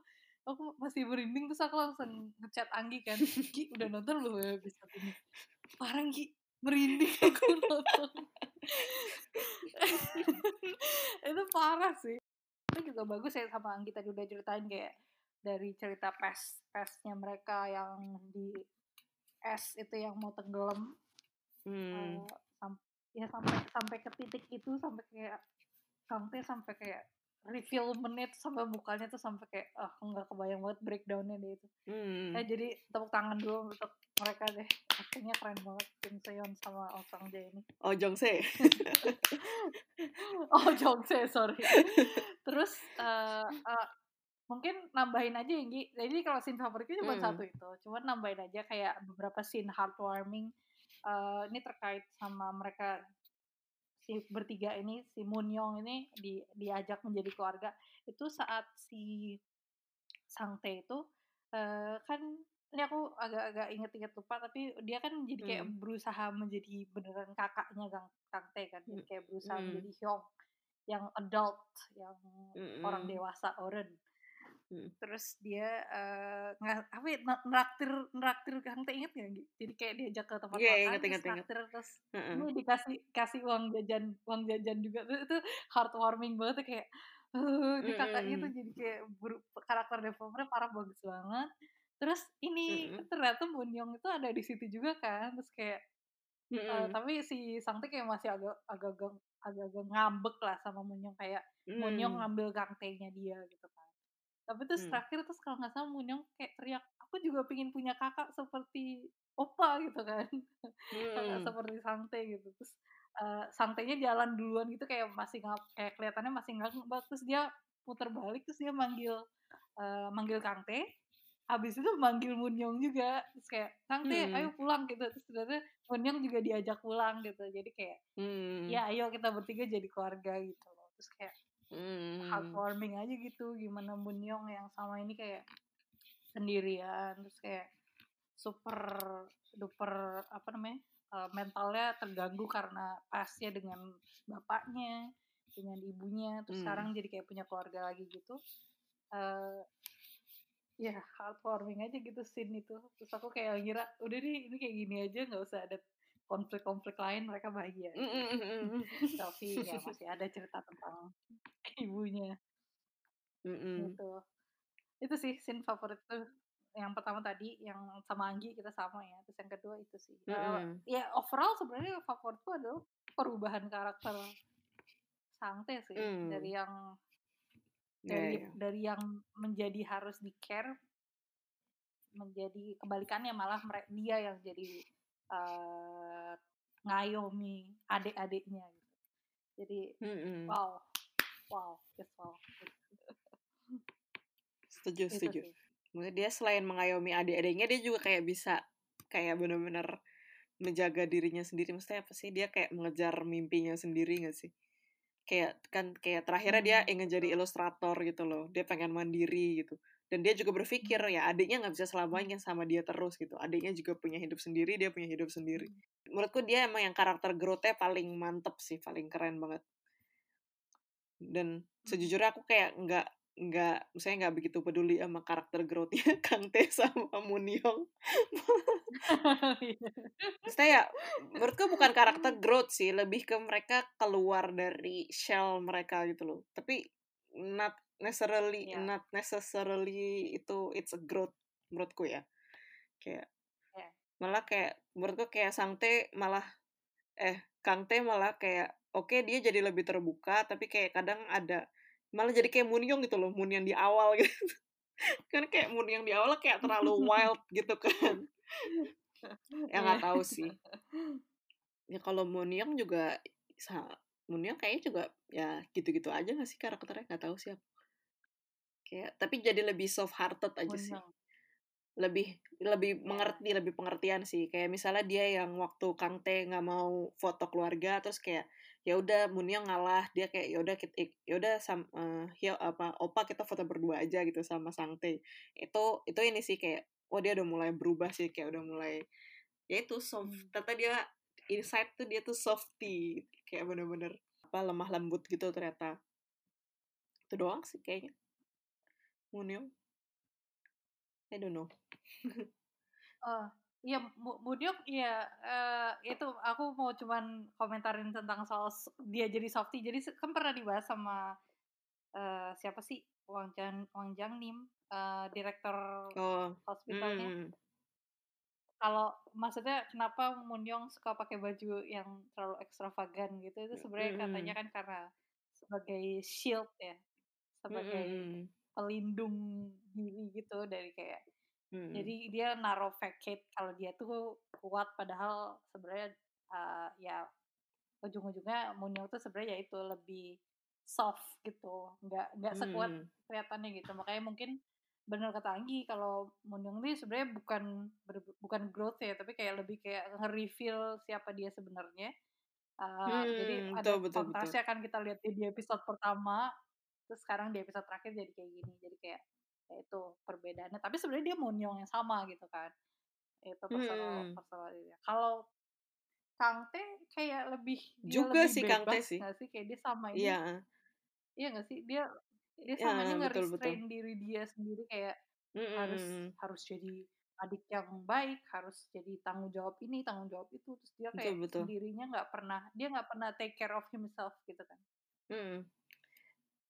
Speaker 2: aku masih merinding terus aku langsung ngechat Anggi kan Gi udah nonton belum ya episode ini parah Gi merinding aku nonton itu parah sih itu juga bagus ya sama Anggi tadi udah ceritain kayak dari cerita pes pesnya mereka yang di es itu yang mau tenggelam
Speaker 1: Hmm.
Speaker 2: eh, sam- ya sampai sampai ke titik itu sampai kayak Tae sampai kayak reveal menit sampai mukanya tuh sampai kayak ah aku nggak kebayang banget breakdownnya deh itu
Speaker 1: Hmm.
Speaker 2: Eh, jadi tepuk tangan dulu untuk mereka deh. Aktingnya keren banget Kim Seon sama Oh Sang Jae ini.
Speaker 1: Oh Jong Se.
Speaker 2: oh Jong Se sorry. Terus eh, eh, mungkin nambahin aja ya Gi. Jadi kalau scene favoritnya cuma
Speaker 1: Hmm.
Speaker 2: satu itu. Cuman nambahin aja kayak beberapa scene heartwarming Eh, ini terkait sama mereka si bertiga ini si Munyong ini di, diajak menjadi keluarga. Itu saat si Sangte itu uh, kan ini aku agak-agak inget-inget lupa tapi dia kan jadi kayak hmm. berusaha menjadi beneran kakaknya Kang Kangte kan jadi kayak berusaha hmm. menjadi Hyong yang adult yang hmm. orang dewasa orang Hmm. Terus dia uh, nggak apa ya, neraktir neraktir Kangte inget gak? Jadi kayak diajak ke tempat
Speaker 1: yeah, makan inget, terus inget,
Speaker 2: neraktir terus uh -uh. dikasih kasih uang jajan uang jajan juga itu, itu heartwarming banget kayak uh, di kakaknya tuh jadi kayak karakter developernya parah bagus banget terus ini mm-hmm. ternyata Bunyong itu ada di situ juga kan terus kayak mm-hmm. uh, tapi si Sangti kayak masih agak agak agak agak ngambek lah sama Munyong kayak mm. Munyong ngambil gangtenya dia gitu kan tapi terus mm. terakhir terus kalau nggak salah Munyong kayak teriak aku juga pengen punya kakak seperti opa gitu kan mm. kakak seperti Sangte gitu terus uh, Sangtenya jalan duluan gitu kayak masih nggak kayak kelihatannya masih nggak terus dia putar balik terus dia manggil uh, manggil Kangte abis itu manggil Munyong juga terus kayak Kang Teh hmm. ayo pulang gitu terus ternyata Munyong juga diajak pulang gitu jadi kayak hmm. ya ayo kita bertiga jadi keluarga gitu loh terus kayak hmm. heartwarming aja gitu gimana Munyong yang sama ini kayak sendirian terus kayak super duper apa namanya uh, mentalnya terganggu karena pasnya dengan bapaknya dengan ibunya terus hmm. sekarang jadi kayak punya keluarga lagi gitu uh, ya heartwarming aja gitu scene itu. Terus aku kayak ngira udah deh ini kayak gini aja nggak usah ada konflik-konflik lain mereka bahagia. Mm, mm, mm, tapi ya masih ada cerita tentang ibunya. Mm gitu. Itu sih scene favorit tuh yang pertama tadi yang sama Anggi kita sama ya terus yang kedua itu sih. Mm uh, ya overall sebenarnya favoritku adalah perubahan karakter Sangte sih mm. dari yang dari yeah, yeah. dari yang menjadi harus di care menjadi kebalikannya malah mereka dia yang jadi uh, ngayomi adik-adiknya gitu. Jadi mm -hmm. wow wow yes wow.
Speaker 1: Setuju setuju. Mungkin dia selain mengayomi adik-adiknya dia juga kayak bisa kayak benar-benar menjaga dirinya sendiri. Maksudnya apa sih? Dia kayak mengejar mimpinya sendiri gak sih kayak kan kayak terakhirnya dia hmm, ingin jadi ilustrator gitu loh dia pengen mandiri gitu. Dan dia juga berpikir hmm. ya adiknya nggak bisa selamanya sama dia terus gitu. Adiknya juga punya hidup sendiri dia punya hidup sendiri. Hmm. menurutku dia emang yang karakter growth paling mantep sih paling keren banget. Dan sejujurnya aku kayak nggak nggak misalnya nggak begitu peduli sama karakter growthnya Kang Tae sama Munyong saya ya menurutku bukan karakter growth sih lebih ke mereka keluar dari shell mereka gitu loh tapi not necessarily yeah. not necessarily itu it's a growth menurutku ya kayak yeah. malah kayak menurutku kayak Sang Tae malah eh Kang Tae malah kayak oke okay, dia jadi lebih terbuka tapi kayak kadang ada malah jadi kayak Munyong gitu loh Mun yang di awal gitu. Kan kayak Mun yang di awal kayak terlalu wild gitu kan. Ya nggak tahu sih. Ya kalau Munyong juga Munyong kayaknya juga ya gitu-gitu aja gak sih karakternya? Nggak tahu sih aku. Kayak tapi jadi lebih soft hearted aja sih. Lebih lebih mengerti lebih pengertian sih. Kayak misalnya dia yang waktu Kang Tae nggak mau foto keluarga terus kayak ya udah Munyong ngalah dia kayak ya udah ya udah sam uh, ya apa opa kita foto berdua aja gitu sama Sangte itu itu ini sih kayak oh dia udah mulai berubah sih kayak udah mulai ya itu soft hmm. ternyata dia inside tuh dia tuh softy kayak bener-bener apa lemah lembut gitu ternyata. Itu doang sih kayaknya. Munyong I don't know.
Speaker 2: Oh Iya, Budyok iya uh, itu aku mau cuman komentarin tentang soal dia jadi softy. Jadi kan pernah dibahas sama uh, siapa sih Wang Jang Wang Jang Nim, uh, direktur oh. hospitalnya. Hmm. Kalau maksudnya kenapa Munyong suka pakai baju yang terlalu ekstravagan gitu itu sebenarnya hmm. katanya kan karena sebagai shield ya, sebagai hmm. pelindung diri gitu dari kayak Hmm. Jadi dia naruh fake kalau dia tuh kuat padahal sebenarnya uh, ya ujung-ujungnya Munyong tuh sebenarnya ya itu lebih soft gitu, nggak nggak sekuat hmm. kelihatannya gitu. Makanya mungkin benar kata Anggi kalau Munyong ini sebenarnya bukan ber, bukan growth ya, tapi kayak lebih kayak nge-reveal siapa dia sebenarnya. Uh, jadi
Speaker 1: Hmm,
Speaker 2: ada
Speaker 1: betul betul betul.
Speaker 2: kontrasnya kan kita lihat di, episode pertama, terus sekarang di episode terakhir jadi kayak gini. Jadi kayak ya itu perbedaannya. Tapi sebenarnya dia Monyong yang sama gitu kan. Itu personal
Speaker 1: Hmm.
Speaker 2: personal. Kalau Kang Tae kayak lebih dia
Speaker 1: Juga
Speaker 2: lebih
Speaker 1: sih Kang
Speaker 2: bebas
Speaker 1: sih.
Speaker 2: sih? Kayak dia sama ini.
Speaker 1: Iya.
Speaker 2: Iya nggak sih? Dia dia
Speaker 1: Ya,
Speaker 2: samanya
Speaker 1: betul betul.
Speaker 2: nge-restrain diri dia sendiri kayak harus
Speaker 1: Mm-mm.
Speaker 2: harus jadi adik yang baik, harus jadi tanggung jawab ini, tanggung jawab itu. Terus dia
Speaker 1: Betul
Speaker 2: kayak
Speaker 1: betul.
Speaker 2: sendirinya nggak pernah dia nggak pernah take care of himself gitu kan.
Speaker 1: Mm.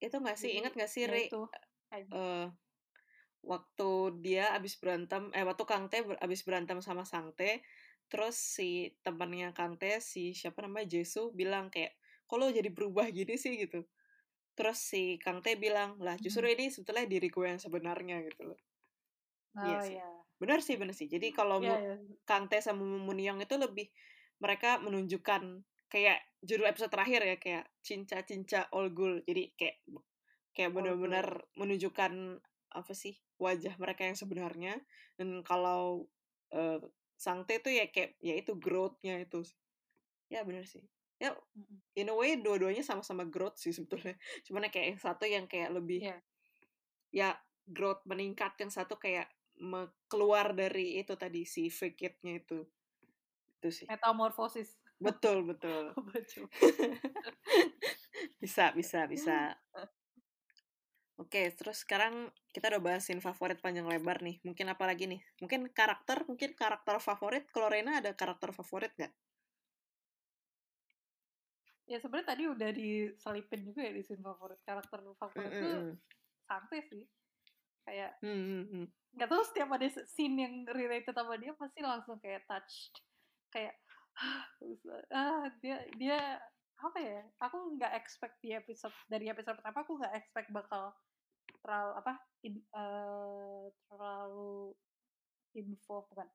Speaker 1: Itu nggak sih? Ingat nggak sih
Speaker 2: ya
Speaker 1: Ri?
Speaker 2: itu
Speaker 1: eh waktu dia abis berantem, eh waktu Kang ber- abis berantem sama Sang Tae, terus si temannya Kang Tae, si siapa namanya Jesu bilang kayak, lo jadi berubah gini sih gitu. Terus si Kang Tae bilang, lah justru
Speaker 2: Hmm.
Speaker 1: ini sebetulnya diri gue yang sebenarnya gitu loh. Iya
Speaker 2: Oh
Speaker 1: sih.
Speaker 2: ya.
Speaker 1: Benar sih, benar sih. Jadi kalau
Speaker 2: Iya
Speaker 1: Mu-
Speaker 2: ya.
Speaker 1: Kang Tae sama Young itu lebih mereka menunjukkan kayak judul episode terakhir ya kayak cinca-cinca all gul. Jadi kayak kayak benar-benar menunjukkan apa sih wajah mereka yang sebenarnya dan kalau eh, Sang Tae itu ya kayak ya itu growth-nya itu sih. ya benar sih ya in a way dua-duanya sama-sama growth sih sebetulnya cuman ya kayak yang satu yang kayak lebih
Speaker 2: Iya.
Speaker 1: ya growth meningkat yang satu kayak keluar dari itu tadi si fake it-nya itu itu sih
Speaker 2: Metamorfosis.
Speaker 1: betul betul
Speaker 2: Betul.
Speaker 1: bisa bisa bisa Oke, terus sekarang kita udah bahasin favorit panjang lebar nih. Mungkin apa lagi nih? Mungkin karakter, mungkin karakter favorit. Kalau Rena ada karakter favorit nggak?
Speaker 2: Ya sebenarnya tadi udah diselipin juga ya di scene favorit. Karakter favorit tuh
Speaker 1: Mm-mm.
Speaker 2: Santai sih. Kayak
Speaker 1: Hmm, hmm, hmm.
Speaker 2: nggak tahu setiap ada scene yang related sama dia pasti langsung kayak touched. Kayak ah dia dia apa ya? Aku nggak expect di episode dari episode pertama aku nggak expect bakal terlalu apa in, eh, terlalu info bukan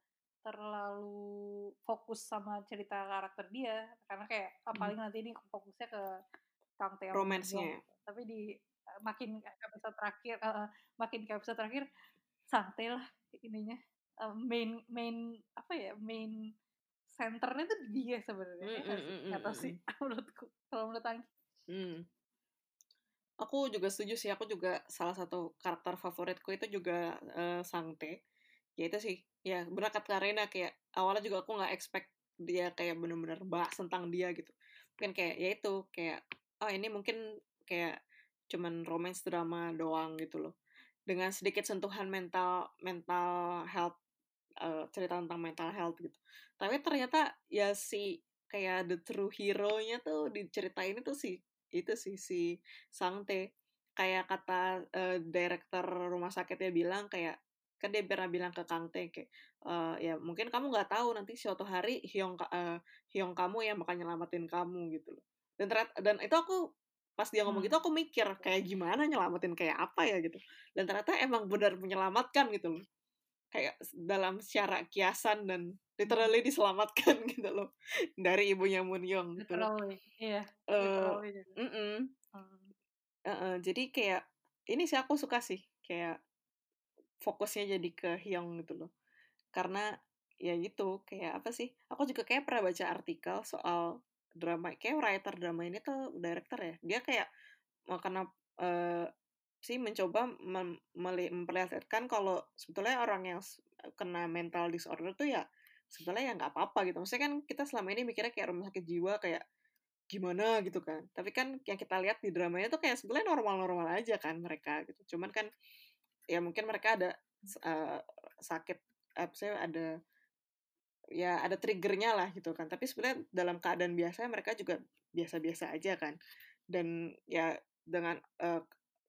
Speaker 2: terlalu fokus sama cerita karakter dia karena kayak ah, paling nanti ini fokusnya ke Kang Tae sama Moon
Speaker 1: Romance-nya
Speaker 2: Young.
Speaker 1: ya?
Speaker 2: tapi di eh, makin episode terakhir eh, eh, makin ke episode terakhir santai lah ininya Eh, main main apa ya main centernya tuh dia sebenarnya ya
Speaker 1: Mm, mm,
Speaker 2: sih
Speaker 1: mm,
Speaker 2: nggak tahu
Speaker 1: mm,
Speaker 2: sih menurutku kalau menurut Anggi
Speaker 1: Hmm. Aku juga setuju sih. Aku juga salah satu karakter favoritku itu juga eh, Sang Tae. Ya itu sih. Ya benar kata Rena kayak awalnya juga aku nggak expect dia kayak bener-bener bahas tentang dia gitu. Mungkin kayak ya itu kayak oh ini mungkin kayak cuman romance drama doang gitu loh. Dengan sedikit sentuhan mental mental health eh, cerita tentang mental health gitu. Tapi ternyata ya si kayak the true hero-nya tuh diceritain itu sih itu sih si Sang Tae kayak kata eh, director rumah sakitnya bilang kayak kan dia pernah bilang ke Kang Tae kayak eh, ya mungkin kamu nggak tahu nanti suatu hari Hyung eh, Hyung kamu yang bakal nyelamatin kamu gitu loh. Dan ternyata dan itu aku pas dia ngomong gitu
Speaker 2: Hmm.
Speaker 1: aku mikir kayak gimana nyelamatin kayak apa ya gitu. Dan ternyata emang benar menyelamatkan gitu loh kayak dalam secara kiasan dan literally diselamatkan gitu loh dari ibunya Moon Young gitu
Speaker 2: literally iya
Speaker 1: Eh,
Speaker 2: literally juga.
Speaker 1: mm-mm.
Speaker 2: Hmm.
Speaker 1: Eh, jadi kayak ini sih aku suka sih kayak fokusnya jadi ke Hyung gitu loh karena ya gitu kayak apa sih aku juga kayak pernah baca artikel soal drama kayak writer drama ini tuh director ya dia kayak mau karena eh, sih mencoba mem- memperlihatkan kalau sebetulnya orang yang kena mental disorder tuh ya sebetulnya ya nggak apa-apa gitu. Maksudnya kan kita selama ini mikirnya kayak rumah sakit jiwa kayak gimana gitu kan. Tapi kan yang kita lihat di dramanya tuh kayak sebenarnya normal-normal aja kan mereka gitu. Cuman kan ya mungkin mereka ada eh, sakit apa sih ada ya ada triggernya lah gitu kan. Tapi sebenarnya dalam keadaan biasa mereka juga biasa-biasa aja kan. Dan ya dengan eh,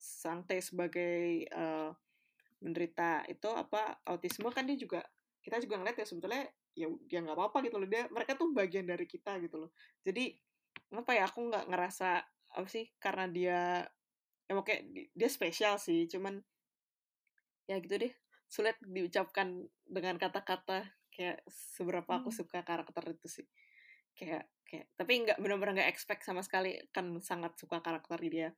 Speaker 1: Sang Tae sebagai eh, menderita itu apa autisme kan dia juga kita juga ngeliat ya sebetulnya ya dia nggak apa-apa gitu loh. Dia mereka tuh bagian dari kita gitu loh. Jadi apa ya aku nggak ngerasa apa sih karena dia ya oke di- dia spesial sih cuman ya gitu deh. Sulit diucapkan dengan kata-kata kayak seberapa aku
Speaker 2: Hmm.
Speaker 1: suka karakter itu sih. Kayak kayak tapi nggak benar-benar nggak expect sama sekali kan sangat suka karakter dia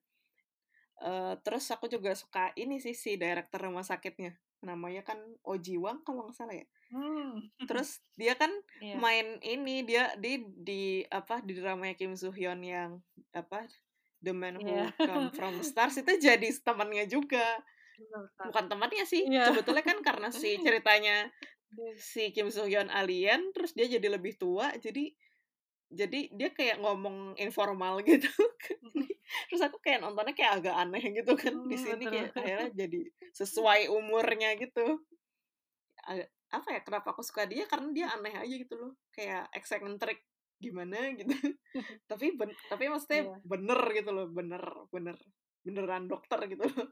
Speaker 1: Terus aku juga suka ini sih si director rumah sakitnya namanya kan Ojiwang kalau nggak salah ya
Speaker 2: Hmm.
Speaker 1: terus dia kan
Speaker 2: Iya.
Speaker 1: main ini dia di di apa di dramanya Kim Soo Hyun yang apa The Man Who
Speaker 2: Iya.
Speaker 1: Come From the Stars itu jadi temannya juga bukan temannya sih
Speaker 2: Iya.
Speaker 1: sebetulnya kan karena si ceritanya si Kim Soo Hyun alien terus dia jadi lebih tua jadi jadi dia kayak ngomong informal gitu terus aku kayak nontonnya kayak agak aneh gitu kan di
Speaker 2: Hmm,
Speaker 1: sini
Speaker 2: betul.
Speaker 1: kayak akhirnya jadi sesuai umurnya gitu. Agak- apa ya kenapa aku suka dia? Karena dia aneh aja gitu loh kayak eksentrik gimana gitu. Tapi ben, tapi maksudnya
Speaker 2: Iya.
Speaker 1: bener gitu loh bener bener beneran dokter gitu loh.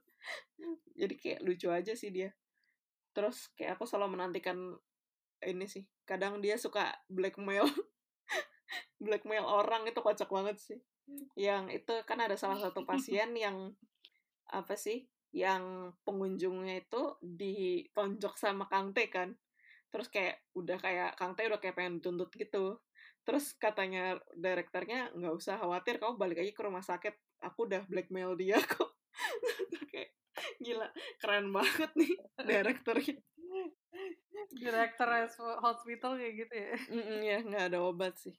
Speaker 1: Jadi kayak lucu aja sih dia. Terus kayak aku selalu menantikan ini sih kadang dia suka blackmail. Blackmail orang itu kocak banget sih yang itu kan ada salah satu pasien yang apa sih yang pengunjungnya itu ditonjok sama Kang T kan. Terus kayak udah kayak Kang T udah kayak pengen dituntut gitu. Terus katanya direkturnya nggak usah khawatir kamu balik aja ke rumah sakit. Aku udah blackmail dia kok. Kayak gila keren banget nih direkturnya.
Speaker 2: Director hospital kayak gitu ya.
Speaker 1: Mm-mm, ya nggak ada obat sih.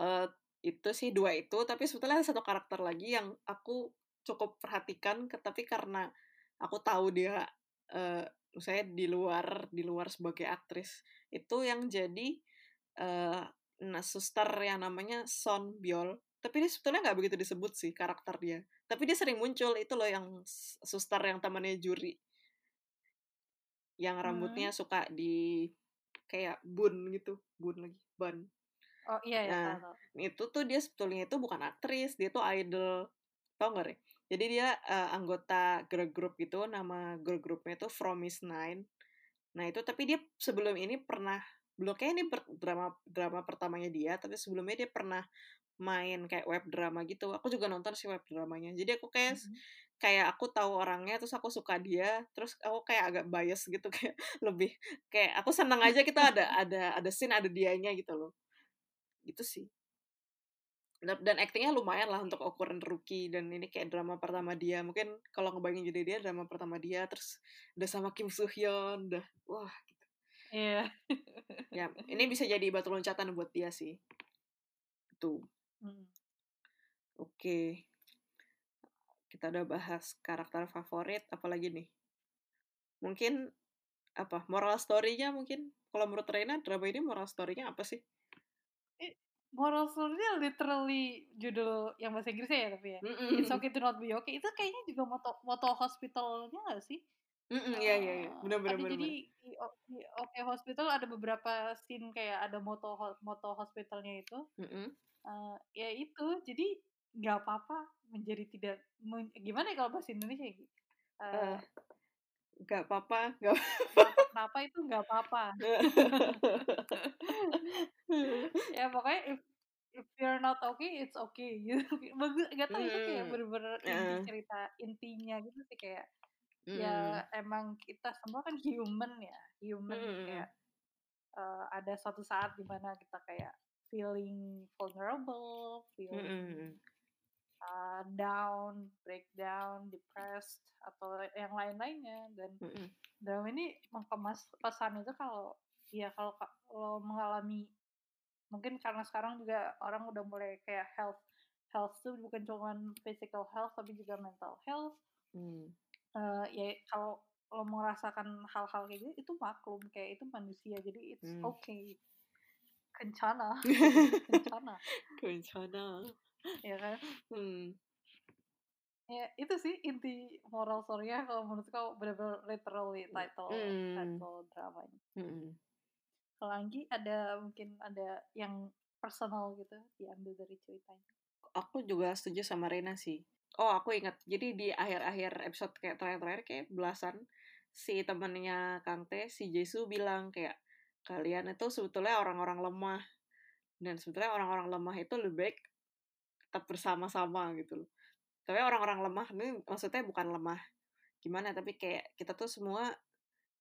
Speaker 1: Eh itu sih dua itu tapi sebetulnya ada satu karakter lagi yang aku cukup perhatikan tapi karena aku tahu dia eh saya di luar di luar sebagai aktris itu yang jadi eh nah suster yang namanya Son Byul tapi dia sebetulnya nggak begitu disebut sih karakter dia. Tapi dia sering muncul itu loh yang suster yang temannya juri. Yang rambutnya suka di kayak bun gitu bun lagi bun
Speaker 2: Oh iya ya.
Speaker 1: Nah,
Speaker 2: tahu,
Speaker 1: itu tuh dia sebetulnya itu bukan aktris dia tuh idol tau gak Re? jadi dia eh, anggota girl group gitu nama girl groupnya itu From Is Nine nah itu tapi dia sebelum ini pernah belum kayak ini per- drama drama pertamanya dia tapi sebelumnya dia pernah main kayak web drama gitu aku juga nonton sih web dramanya jadi aku kayak
Speaker 2: Mhm.
Speaker 1: kayak aku tahu orangnya terus aku suka dia terus aku kayak agak bias gitu kayak lebih kayak aku seneng aja kita ada ada ada scene ada dianya gitu loh gitu sih. Dan, dan aktingnya lumayan lah untuk ukuran rookie dan ini kayak drama pertama dia. Mungkin kalau ngebayangin jadi dia drama pertama dia terus udah sama Kim Soo Hyun udah wah
Speaker 2: Iya.
Speaker 1: ya ini bisa jadi batu loncatan buat dia sih. Tuh
Speaker 2: Hmm.
Speaker 1: oke. Kita udah bahas karakter favorit apalagi nih? Mungkin apa moral story-nya mungkin? Kalau menurut Reina drama ini moral story-nya apa sih
Speaker 2: Moral story-nya literally judul yang bahasa Inggrisnya ya tapi ya. It's okay to not be okay. Itu kayaknya juga moto moto hospitalnya nggak sih?
Speaker 1: Mm-mm, iya iya iya
Speaker 2: Eh,
Speaker 1: benar benar benar
Speaker 2: jadi di, di Oke Hospital ada beberapa scene kayak ada moto moto hospitalnya itu.
Speaker 1: Mm-mm.
Speaker 2: Eh, ya itu jadi nggak apa-apa menjadi tidak men- gimana ya kalau bahasa Indonesia ya? Gi?
Speaker 1: Nggak apa-apa nggak
Speaker 2: kenapa itu nggak apa-apa ya pokoknya if if you're not okay it's okay gitu bagus nggak tahu itu kayak
Speaker 1: Hmm,
Speaker 2: bener-bener inti
Speaker 1: heeh.
Speaker 2: cerita intinya gitu sih kayak
Speaker 1: Mm-mm.
Speaker 2: ya emang kita semua kan human ya human
Speaker 1: Mm-mm.
Speaker 2: kayak eh, ada suatu saat di mana kita kayak feeling vulnerable feeling
Speaker 1: Mm-mm.
Speaker 2: Uh, down breakdown depressed atau yang lain-lainnya dan
Speaker 1: Mm-mm.
Speaker 2: drama ini mengemas pesan itu kalau ya kalau kalau mengalami mungkin karena sekarang juga orang udah mulai kayak health health tuh bukan cuma physical health tapi juga mental health
Speaker 1: Mm.
Speaker 2: Eh, ya kalau lo merasakan hal-hal kayak gitu itu maklum kayak itu manusia jadi it's
Speaker 1: Hmm.
Speaker 2: okay kencana kencana
Speaker 1: Kencana.
Speaker 2: ya kan
Speaker 1: Hmm.
Speaker 2: ya itu sih inti moral story-nya kalau menurut kau benar-benar literally title
Speaker 1: Hmm.
Speaker 2: title dramanya
Speaker 1: Mm-mm.
Speaker 2: kalau Anggi ada mungkin ada yang personal gitu diambil dari ceritanya
Speaker 1: Aku juga setuju sama Rena sih. Oh, aku ingat. Jadi di akhir-akhir episode kayak terakhir-terakhir kayak belasan si temennya Kang T, si Jesu bilang kayak kalian itu sebetulnya orang-orang lemah dan sebetulnya orang-orang lemah itu lebih baik tetap bersama-sama gitu loh. Tapi orang-orang lemah ini maksudnya bukan lemah gimana tapi kayak kita tuh semua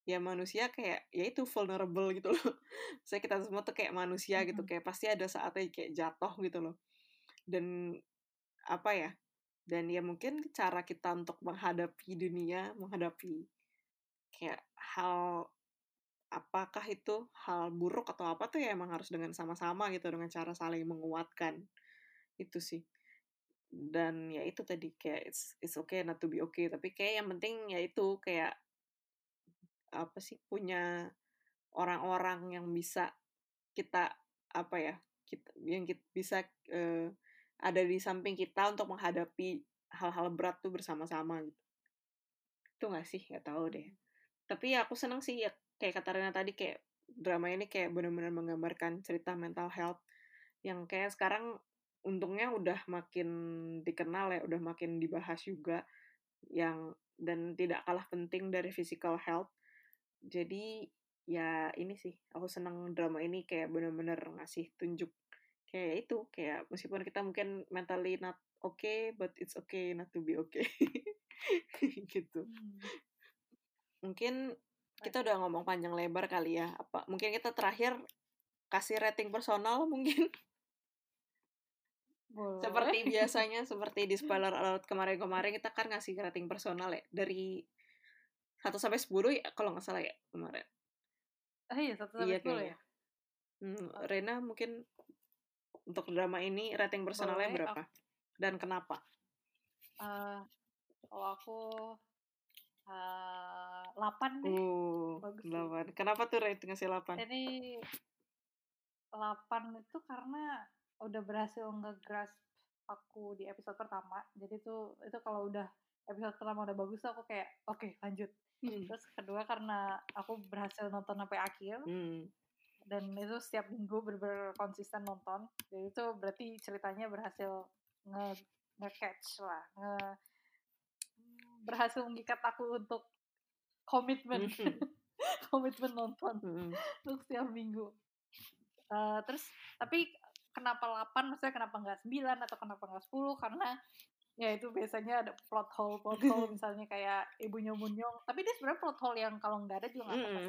Speaker 1: ya manusia kayak ya itu vulnerable gitu loh. Saya kita semua tuh kayak manusia gitu kayak pasti ada saatnya kayak jatuh gitu loh. Dan apa ya? Dan ya mungkin cara kita untuk menghadapi dunia, menghadapi kayak hal apakah itu hal buruk atau apa tuh ya emang harus dengan sama-sama gitu dengan cara saling menguatkan. Itu sih. Dan ya itu tadi kayak it's, it's okay not to be okay tapi kayak yang penting ya itu kayak apa sih punya orang-orang yang bisa kita apa ya kita yang kita bisa uh, ada di samping kita untuk menghadapi hal-hal berat tuh bersama-sama gitu. Itu gak sih? Nggak tahu deh. Tapi ya aku seneng sih ya kayak kata Rena tadi kayak drama ini kayak benar-benar menggambarkan cerita mental health yang kayak sekarang untungnya udah makin dikenal ya udah makin dibahas juga yang dan tidak kalah penting dari physical health. Jadi ya ini sih aku seneng drama ini kayak bener-bener ngasih tunjuk kayak itu kayak meskipun kita mungkin mentally not okay but it's okay not to be okay. Gitu. Hmm. mungkin kita udah ngomong panjang lebar kali ya apa mungkin kita terakhir kasih rating personal mungkin
Speaker 2: Boleh.
Speaker 1: seperti biasanya seperti di spoiler alert kemarin-kemarin kita kan ngasih rating personal ya dari 1 sampai 10 ya kalau nggak salah ya kemarin
Speaker 2: Oh iya, satu sampai
Speaker 1: iya,
Speaker 2: sepuluh ya?
Speaker 1: Hmm, Rena mungkin untuk drama ini rating personalnya
Speaker 2: Boleh,
Speaker 1: berapa? Dan kenapa?
Speaker 2: Uh, kalau aku uh, 8 deh.
Speaker 1: Uh,
Speaker 2: Bagus
Speaker 1: 8. Kenapa tuh rating ngasih 8?
Speaker 2: Ini 8 itu karena udah berhasil nge-grasp aku di episode pertama. Jadi tuh itu kalau udah episode pertama udah bagus aku kayak oke okay, lanjut hmm. terus kedua karena aku berhasil nonton sampai akhir hmm. dan itu setiap minggu bener-bener konsisten nonton jadi itu berarti ceritanya berhasil nge nge catch lah nge berhasil mengikat aku untuk komitmen. Hmm. komitmen nonton hmm. untuk setiap minggu. Uh, terus tapi kenapa 8 maksudnya kenapa nggak 9 atau kenapa nggak 10 karena ya itu biasanya ada plot hole plot hole misalnya kayak ibunya Munyong. Tapi dia sebenarnya plot hole yang kalau nggak ada juga nggak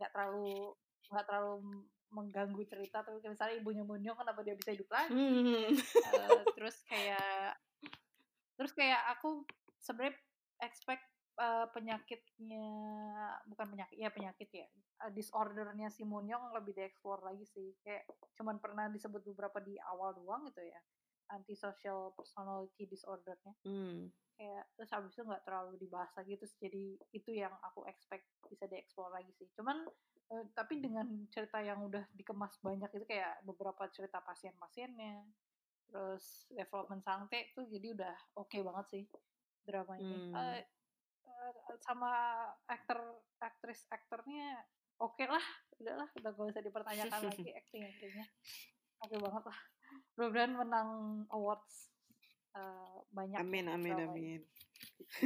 Speaker 2: nggak terlalu nggak terlalu mengganggu cerita. Tapi misalnya ibunya Munyong kenapa dia bisa hidup lagi? Uh, terus kayak terus kayak aku sebenarnya expect uh, penyakitnya bukan penyakit ya penyakit ya uh, disordernya si Munyong lebih dieksplor lagi sih. Kayak cuman pernah disebut beberapa di awal doang gitu ya antisocial personality disordernya. Hmm. kayak terus habis itu nggak terlalu dibahas lagi terus jadi itu yang aku expect bisa dieksplor lagi sih. Cuman eh, tapi dengan cerita yang udah dikemas banyak itu kayak beberapa cerita pasien-pasiennya terus development sangte itu jadi udah oke okay banget sih drama ini hmm. uh, uh, sama aktor aktris aktornya oke okay lah udahlah udah gak usah dipertanyakan lagi acting actingnya. Oke okay banget lah. Mudah-mudahan menang awards uh, banyak
Speaker 1: amin amin amin.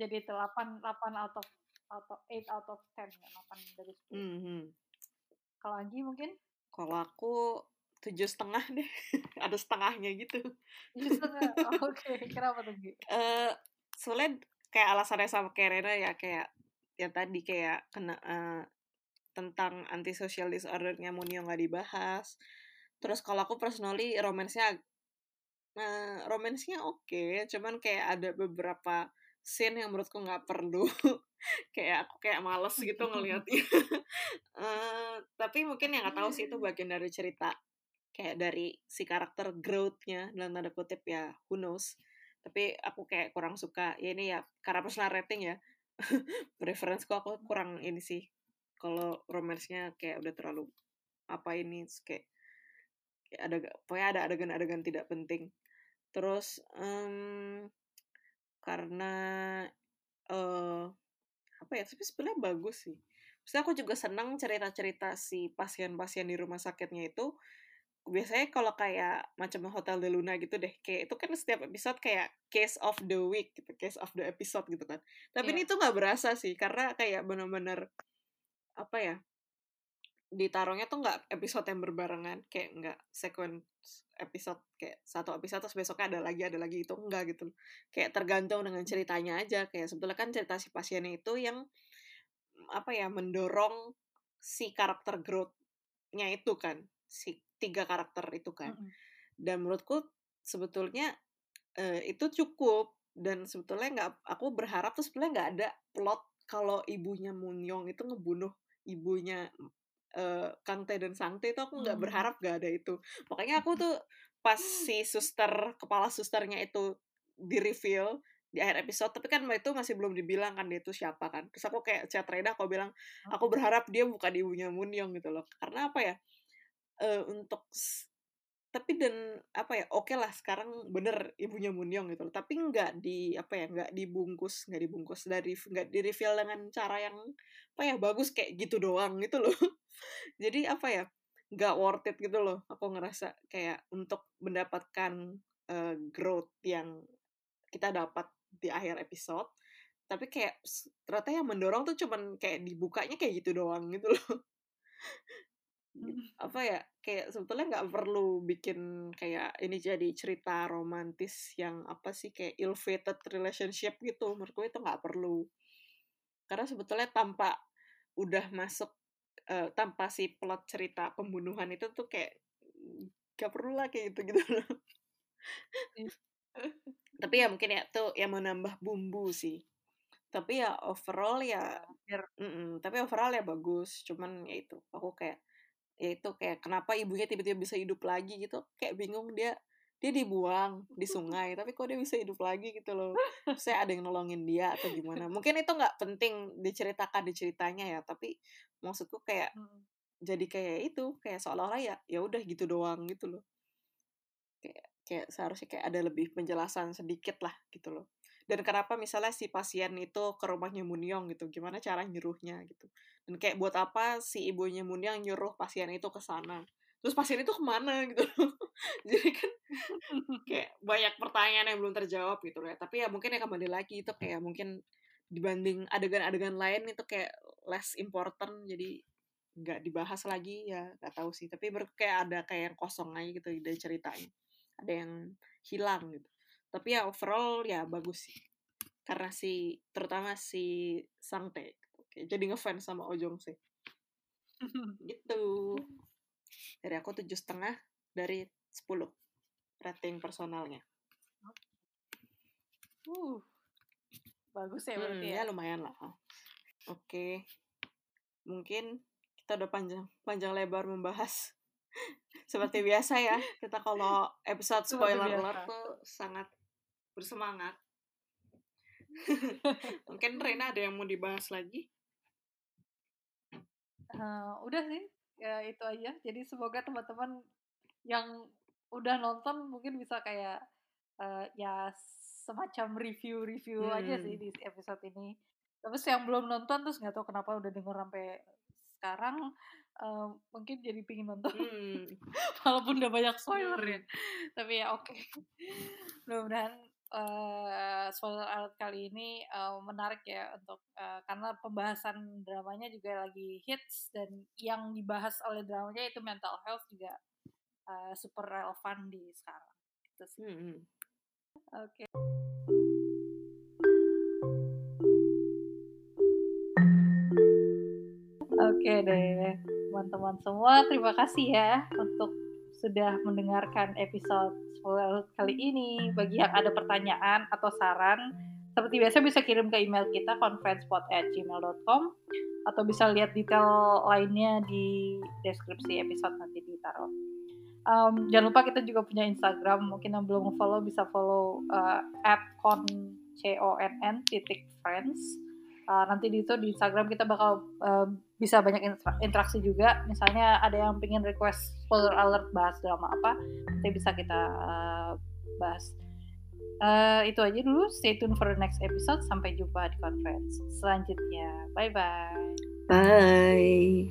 Speaker 2: Jadi itu 8, 8 out of out of 8 out of 10 ya 8 dari 10 mm -hmm. kalau Anggi mungkin?
Speaker 1: Kalau aku tujuh setengah deh ada setengahnya gitu
Speaker 2: tujuh setengah oh, oke okay. kenapa tuh?
Speaker 1: Uh, soalnya kayak alasannya sama Kerena ya kayak ya tadi kayak kena uh, tentang antisocial disordernya Munio nggak dibahas. Terus kalau aku personally romansnya nah, romansnya oke, okay, cuman kayak ada beberapa scene yang menurutku nggak perlu. kayak aku kayak males gitu ngelihatnya. uh, tapi mungkin yang nggak tahu sih itu bagian dari cerita kayak dari si karakter growth-nya dalam tanda kutip ya who knows. Tapi aku kayak kurang suka ya ini ya karena personal rating ya. Preferensiku aku kurang ini sih. Kalau romansnya kayak udah terlalu apa ini kayak, kayak ada pokoknya ada adegan-adegan tidak penting. Terus um, karena uh, apa ya tapi sebenarnya bagus sih. Maksudnya aku juga senang cerita-cerita si pasien-pasien di rumah sakitnya itu biasanya kalau kayak macam Hotel de Luna gitu deh kayak itu kan setiap episode kayak case of the week gitu case of the episode gitu kan. Tapi yeah. ini tuh nggak berasa sih karena kayak bener-bener apa ya ditaruhnya tuh nggak episode yang berbarengan kayak nggak sequence episode kayak satu episode terus besoknya ada lagi ada lagi itu enggak gitu kayak tergantung dengan ceritanya aja kayak sebetulnya kan cerita si pasiennya itu yang apa ya mendorong si karakter growth-nya itu kan si tiga karakter itu kan. Mm -hmm. dan menurutku sebetulnya uh, itu cukup. Dan sebetulnya nggak aku berharap tuh sebenarnya nggak ada plot kalau ibunya Munyong itu ngebunuh ibunya uh, Kang Tae dan Sang Tae itu aku nggak
Speaker 2: Hmm.
Speaker 1: berharap nggak ada itu. Makanya aku tuh pas si suster kepala susternya itu di reveal di akhir episode tapi kan itu masih belum dibilang kan dia itu siapa kan. Terus aku kayak chat Reda aku bilang aku berharap dia bukan ibunya Munyong gitu loh. Karena apa ya eh untuk tapi dan apa ya oke lah sekarang bener ibunya Munyong gitu loh. Tapi nggak di apa ya nggak dibungkus nggak dibungkus dari nggak di reveal dengan cara yang apa ya bagus kayak gitu doang gitu loh. Jadi apa ya nggak worth it gitu loh. Aku ngerasa kayak untuk mendapatkan eh, growth yang kita dapat di akhir episode tapi kayak ternyata yang mendorong tuh cuman kayak dibukanya kayak gitu doang gitu loh apa ya kayak sebetulnya nggak perlu bikin kayak ini jadi cerita romantis yang apa sih kayak ill-fated relationship gitu. Menurutku itu nggak perlu. Karena sebetulnya tanpa udah masuk eh, tanpa si plot cerita pembunuhan itu tuh kayak gak perlu lah kayak gitu gitu loh.
Speaker 2: Iya.
Speaker 1: tapi ya mungkin ya tuh yang menambah bumbu sih. Tapi ya overall ya
Speaker 2: biar
Speaker 1: Mm-mm, tapi overall ya bagus. Cuman ya itu aku kayak ya itu kayak kenapa ibunya tiba-tiba bisa hidup lagi? Gitu. Kayak bingung dia dia dibuang di sungai tapi kok dia bisa hidup lagi gitu loh. Saya ada yang nolongin dia atau gimana. Mungkin itu nggak penting diceritakan di ceritanya ya tapi maksudku kayak
Speaker 2: Hmm.
Speaker 1: jadi kayak itu kayak seolah-olah ya ya udah gitu doang gitu loh. Kayak kayak seharusnya kayak ada lebih penjelasan sedikit lah gitu loh. Dan kenapa misalnya si pasien itu ke rumahnya Munyong gitu gimana cara nyuruhnya gitu dan kayak buat apa si ibunya Munyong nyuruh pasien itu ke sana? Terus pasien itu ke mana gitu jadi kan kayak banyak pertanyaan yang belum terjawab gitu ya. Tapi ya mungkin ya kembali lagi itu kayak mungkin dibanding adegan-adegan lain itu kayak less important. Jadi nggak dibahas lagi ya nggak tahu sih. Tapi ber kayak ada kayak yang kosong aja gitu dari ceritanya ada yang hilang gitu. Tapi ya overall ya bagus sih. Karena si terutama si Sangte jadi ngefans sama Ojong sih. Gitu. Dari aku tujuh setengah dari 10 rating personalnya.
Speaker 2: Uh, bagus ya
Speaker 1: Hmm,
Speaker 2: berarti
Speaker 1: ya?
Speaker 2: ya.
Speaker 1: lumayan lah. Oke. Mungkin kita udah panjang panjang lebar membahas. Seperti biasa ya kita kalau episode spoiler alert tuh sangat bersemangat. Mungkin Rena ada yang mau dibahas lagi
Speaker 2: Eh, udah sih, ya itu aja. Jadi semoga teman-teman yang udah nonton mungkin bisa kayak eh, ya semacam review-review aja sih
Speaker 1: Hmm.
Speaker 2: di episode ini. Terus yang belum nonton terus nggak tahu kenapa udah denger sampai sekarang eh, mungkin jadi pingin nonton
Speaker 1: hmm.
Speaker 2: walaupun udah banyak spoiler ya. Tapi ya oke. Mudah-mudahan eh, spoiler alert kali ini eh, menarik ya untuk eh, karena pembahasan dramanya juga lagi hits dan yang dibahas oleh dramanya itu mental health juga eh, super relevan di sekarang. Gitu sih.
Speaker 1: Hmm.
Speaker 2: Oke. Oke deh, teman-teman semua, terima kasih ya untuk sudah mendengarkan episode kali ini. Bagi yang ada pertanyaan atau saran, seperti biasa bisa kirim ke email kita conferencepod@gmail.com atau bisa lihat detail lainnya di deskripsi episode nanti ditaruh. Um, jangan lupa kita juga punya Instagram, mungkin yang belum follow bisa follow uh, at con c o n n titik friends. Uh, nanti di itu di Instagram kita bakal uh, bisa banyak interaksi juga. Misalnya ada yang pengen request spoiler alert bahas drama apa, nanti bisa kita uh, bahas. Uh, itu aja dulu. Stay tune for the next episode. Sampai jumpa di conference selanjutnya. Bye bye.
Speaker 1: bye